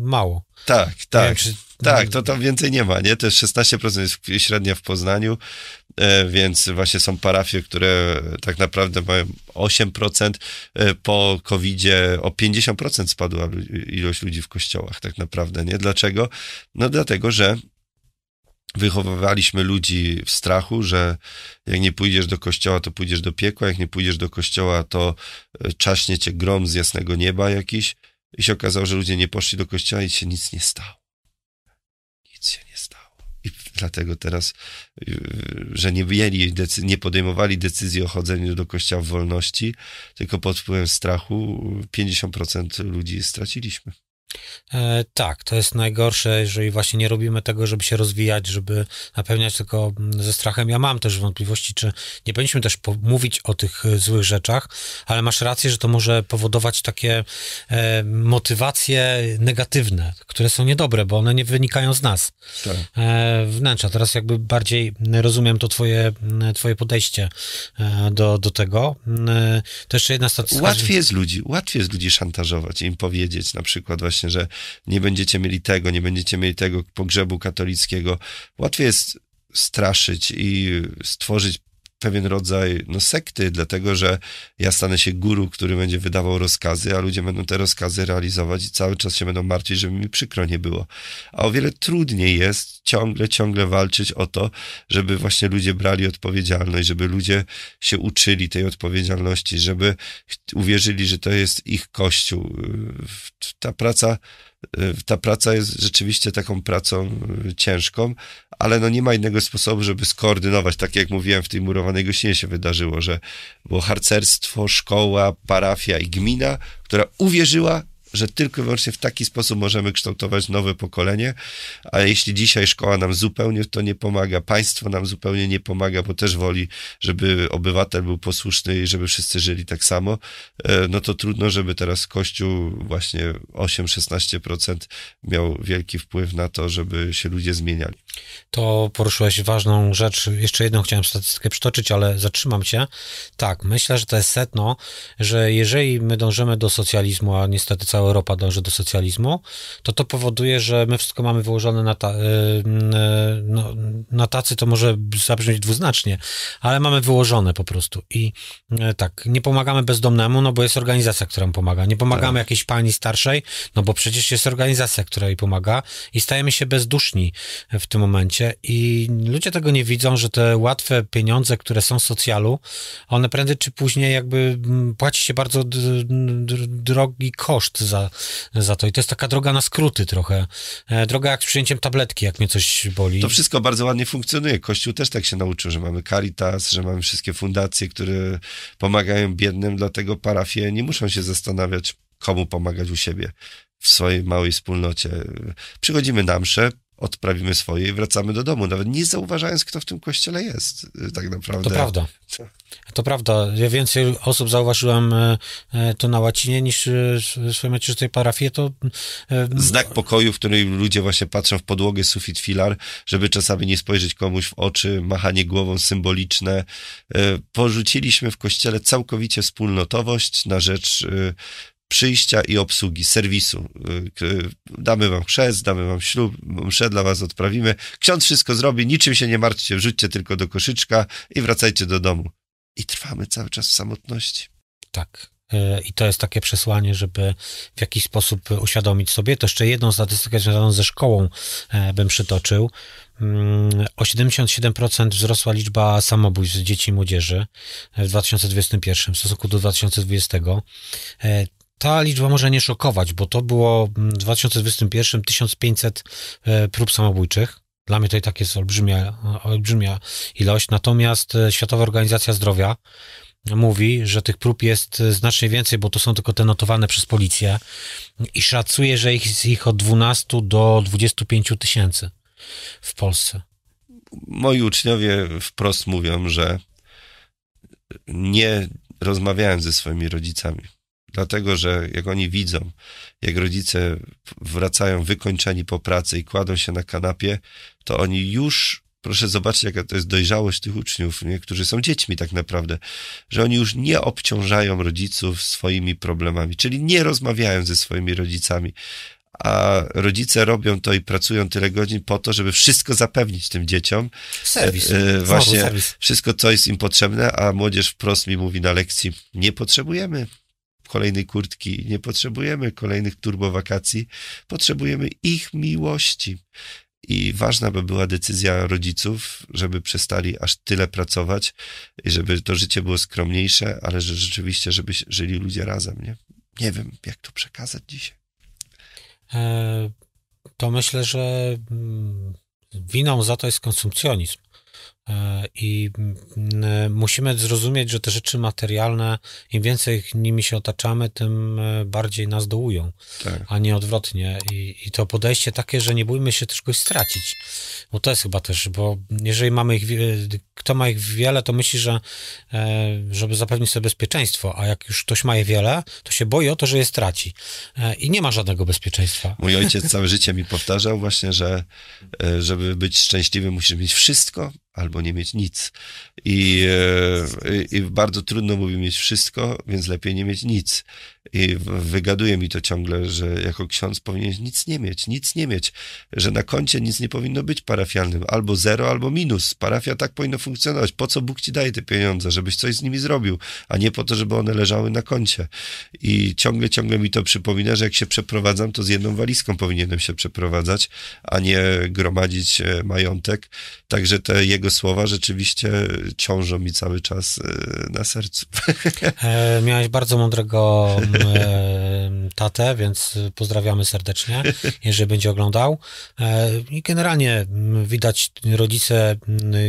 mało. Tak, tak. Wiem, czy... Tak, to tam więcej nie ma, nie? To jest 16% jest średnia w Poznaniu, więc właśnie są parafie, które tak naprawdę mają 8%. E, po COVID-zie o 50% spadła ilość ludzi w kościołach, tak naprawdę, nie? Dlaczego? No dlatego, że wychowywaliśmy ludzi w strachu, że jak nie pójdziesz do kościoła, to pójdziesz do piekła, jak nie pójdziesz do kościoła, to e, czaśnie cię grom z jasnego nieba jakiś. I się okazało, że ludzie nie poszli do kościoła i się nic nie stało nic się nie stało. I dlatego teraz, y, że nie mieli, nie podejmowali decyzji o chodzeniu do kościoła w wolności, tylko pod wpływem strachu 50% ludzi straciliśmy. E, tak, to jest najgorsze, jeżeli właśnie nie robimy tego, żeby się rozwijać, żeby napełniać tylko mm, ze strachem. Ja mam też wątpliwości, czy nie powinniśmy też mówić o tych e, złych rzeczach, ale masz rację, że to może powodować takie e, motywacje negatywne, które są niedobre, bo one nie wynikają z nas. Tak. E, wnętrza. Teraz jakby bardziej rozumiem to twoje, twoje podejście e, do, do tego. E, to jeszcze jedna statystyka. Łatwiej jest ludzi, łatwiej jest ludzi szantażować, im powiedzieć na przykład właśnie właśnie, że nie będziecie mieli tego, nie będziecie mieli tego pogrzebu katolickiego. Łatwiej jest straszyć i stworzyć pewien rodzaj no, sekty, dlatego że ja stanę się guru, który będzie wydawał rozkazy, a ludzie będą te rozkazy realizować i cały czas się będą martwić, żeby mi przykro nie było. A o wiele trudniej jest ciągle, ciągle walczyć o to, żeby właśnie ludzie brali odpowiedzialność, żeby ludzie się uczyli tej odpowiedzialności, żeby uwierzyli, że to jest ich kościół. Ta praca ta praca jest rzeczywiście taką pracą ciężką, ale no nie ma innego sposobu, żeby skoordynować, tak jak mówiłem w tej murowanej gościnie się wydarzyło, że było harcerstwo, szkoła, parafia i gmina, która uwierzyła że tylko i wyłącznie w taki sposób możemy kształtować nowe pokolenie, a jeśli dzisiaj szkoła nam zupełnie to nie pomaga, państwo nam zupełnie nie pomaga, bo też woli, żeby obywatel był posłuszny i żeby wszyscy żyli tak samo, e, no to trudno, żeby teraz Kościół właśnie 8-16% miał wielki wpływ na to, żeby się ludzie zmieniali. To poruszyłeś ważną rzecz. Jeszcze jedną chciałem statystykę przytoczyć, ale zatrzymam się. Tak, myślę, że to jest setno, że jeżeli my dążymy do socjalizmu, a niestety cała Europa dąży do socjalizmu, to to powoduje, że my wszystko mamy wyłożone na, ta, y, no, na tacy, to może zabrzmieć dwuznacznie, ale mamy wyłożone po prostu. I y, tak, nie pomagamy bezdomnemu, no bo jest organizacja, która mu pomaga. Nie pomagamy tak. jakiejś pani starszej, no bo przecież jest organizacja, która jej pomaga i stajemy się bezduszni w tym momencie i ludzie tego nie widzą, że te łatwe pieniądze, które są w socjalu, one prędzej czy później jakby mm, płaci się bardzo drogi koszt za, za to i to jest taka droga na skróty trochę. E, droga jak z przyjęciem tabletki, jak mnie coś boli. To wszystko bardzo ładnie funkcjonuje. Kościół też tak się nauczył, że mamy Caritas, że mamy wszystkie fundacje, które pomagają biednym, dlatego parafie nie muszą się zastanawiać, komu pomagać u siebie w swojej małej wspólnocie. Przychodzimy na mszę, odprawimy swoje i wracamy do domu, nawet nie zauważając, kto w tym kościele jest, y, tak naprawdę. To prawda. To prawda. Ja więcej osób zauważyłem e, e, to na łacinie niż w e, swoim tej parafii, to... Znak pokoju, w którym ludzie właśnie patrzą w podłogę, sufit, filar, żeby czasami nie spojrzeć komuś w oczy, machanie głową symboliczne. Porzuciliśmy w kościele całkowicie wspólnotowość na rzecz przyjścia i obsługi, serwisu. Y, damy wam chrzest, damy wam ślub, mszę dla was odprawimy. Ksiądz wszystko zrobi, niczym się nie martwcie, wrzućcie tylko do koszyczka i wracajcie do domu. I trwamy cały czas w samotności. Tak. Y, I to jest takie przesłanie, żeby w jakiś sposób uświadomić sobie. To jeszcze jedną statystykę związaną ze szkołą e, bym przytoczył. Mm, o 77% wzrosła liczba samobójstw dzieci i młodzieży w 2021 w stosunku do 2020 ta liczba może nie szokować, bo to było w 2021 1500 prób samobójczych. Dla mnie to i tak jest olbrzymia, olbrzymia ilość. Natomiast e, Światowa Organizacja Zdrowia mówi, że tych prób jest znacznie więcej, bo to są tylko te notowane przez policję i szacuje, że jest ich od 12 do 25 tysięcy w Polsce. Moi uczniowie wprost mówią, że nie rozmawiałem ze swoimi rodzicami. Dlatego, że jak oni widzą, jak rodzice wracają wykończeni po pracy i kładą się na kanapie, to oni już, proszę zobaczyć, jaka to jest dojrzałość tych uczniów, nie? którzy są dziećmi tak naprawdę, że oni już nie obciążają rodziców swoimi problemami, czyli nie rozmawiają ze swoimi rodzicami, a rodzice robią to i pracują tyle godzin po to, żeby wszystko zapewnić tym dzieciom. Serwis. E, właśnie serwis. wszystko, co jest im potrzebne, a młodzież wprost mi mówi na lekcji, nie potrzebujemy kolejnej kurtki, nie potrzebujemy kolejnych turbowakacji, potrzebujemy ich miłości. I ważna by była decyzja rodziców, żeby przestali aż tyle pracować i żeby to życie było skromniejsze, ale że rzeczywiście, żeby żyli ludzie razem, nie? Nie wiem, jak to przekazać dzisiaj. E, to myślę, że mm, winą za to jest konsumpcjonizm. E, I mm, musimy zrozumieć, że te rzeczy materialne, im więcej nimi się otaczamy, tym e, bardziej nas dołują, tak. a nie odwrotnie. I, I to podejście takie, że nie bójmy się też czegoś stracić. Bo to jest chyba też, bo jeżeli mamy ich, kto ma ich wiele, to myśli, że e, żeby zapewnić sobie bezpieczeństwo, a jak już ktoś ma je wiele, to się boi o to, że je straci. I nie ma żadnego bezpieczeństwa. Mój ojciec całe życie mi powtarzał właśnie, że żeby być szczęśliwy, musisz mieć wszystko, albo nie mieć nic. I, e, I, bardzo trudno mówi mieć wszystko, więc lepiej nie mieć nic. I wygaduje mi to ciągle, że jako ksiądz powinien nic nie mieć, nic nie mieć, że na koncie nic nie powinno być parafialnym, albo zero, albo minus. Parafia tak powinna funkcjonować. Po co Bóg ci daje te pieniądze? Żebyś coś z nimi zrobił, a nie po to, żeby one leżały na koncie. I ciągle, ciągle mi to przypomina, że jak się przeprowadzam, to z jedną walizką powinienem się przeprowadzać, a nie gromadzić e, majątek. Także te jego słowa rzeczywiście ciążą mi cały czas e, na sercu. E, miałeś bardzo mądrego tatę, więc pozdrawiamy serdecznie, jeżeli będzie oglądał. E, I generalnie widać, rodzice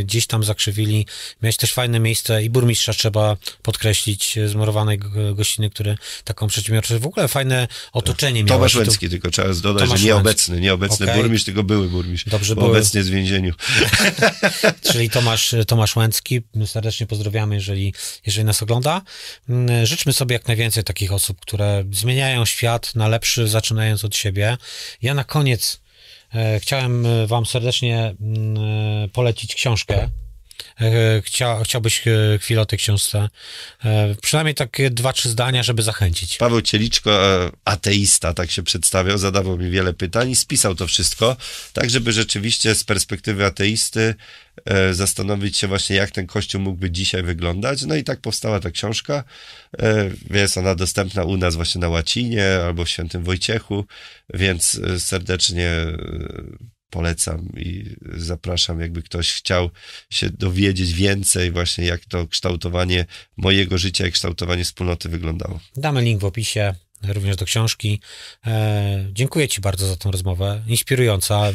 gdzieś tam zakrzywili. Miałeś też fajne miejsce i burmistrza trzeba podkreślić z murowanej gościny, który taką przedsiębiorczość, w ogóle fajne otoczenie miał. Tomasz Łęcki, tylko trzeba dodać, Tomasz że nieobecny, nieobecny okay. burmistrz, tylko były burmistrz. Dobrze, były. obecnie jest w więzieniu. Czyli Tomasz, Tomasz Łęcki, serdecznie pozdrawiamy, jeżeli, jeżeli nas ogląda. Życzmy sobie jak najwięcej takich osób, które zmieniają świat na lepszy, zaczynając od siebie. Ja na koniec e, chciałem e, Wam serdecznie mm, e, polecić książkę. Chcia, chciałbyś chwilę o tej książce. Przynajmniej takie dwa, trzy zdania, żeby zachęcić. Paweł Cieliczko, ateista, tak się przedstawiał, zadawał mi wiele pytań i spisał to wszystko, tak żeby rzeczywiście z perspektywy ateisty E, zastanowić się właśnie, jak ten kościół mógłby dzisiaj wyglądać. No i tak powstała ta książka. E, jest ona dostępna u nas właśnie na łacinie albo w Świętym Wojciechu, więc e, serdecznie polecam i zapraszam, jakby ktoś chciał się dowiedzieć więcej właśnie, jak to kształtowanie mojego życia i kształtowanie wspólnoty wyglądało. Damy link w opisie również do książki. E, dziękuję Ci bardzo za tą rozmowę, inspirująca.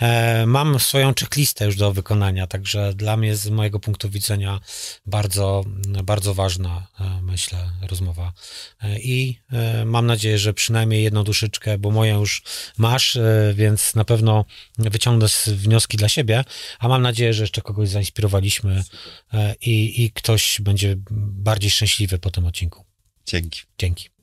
E, mam swoją checklistę już do wykonania, także dla mnie z mojego punktu widzenia bardzo, bardzo ważna, e, myślę, rozmowa. E, I e, mam nadzieję, że przynajmniej jedną duszyczkę, bo moją już masz, więc na pewno wyciągnę wnioski dla siebie, a mam nadzieję, że jeszcze kogoś zainspirowaliśmy i, i ktoś będzie bardziej szczęśliwy po tym odcinku. Dzięki. Dzięki.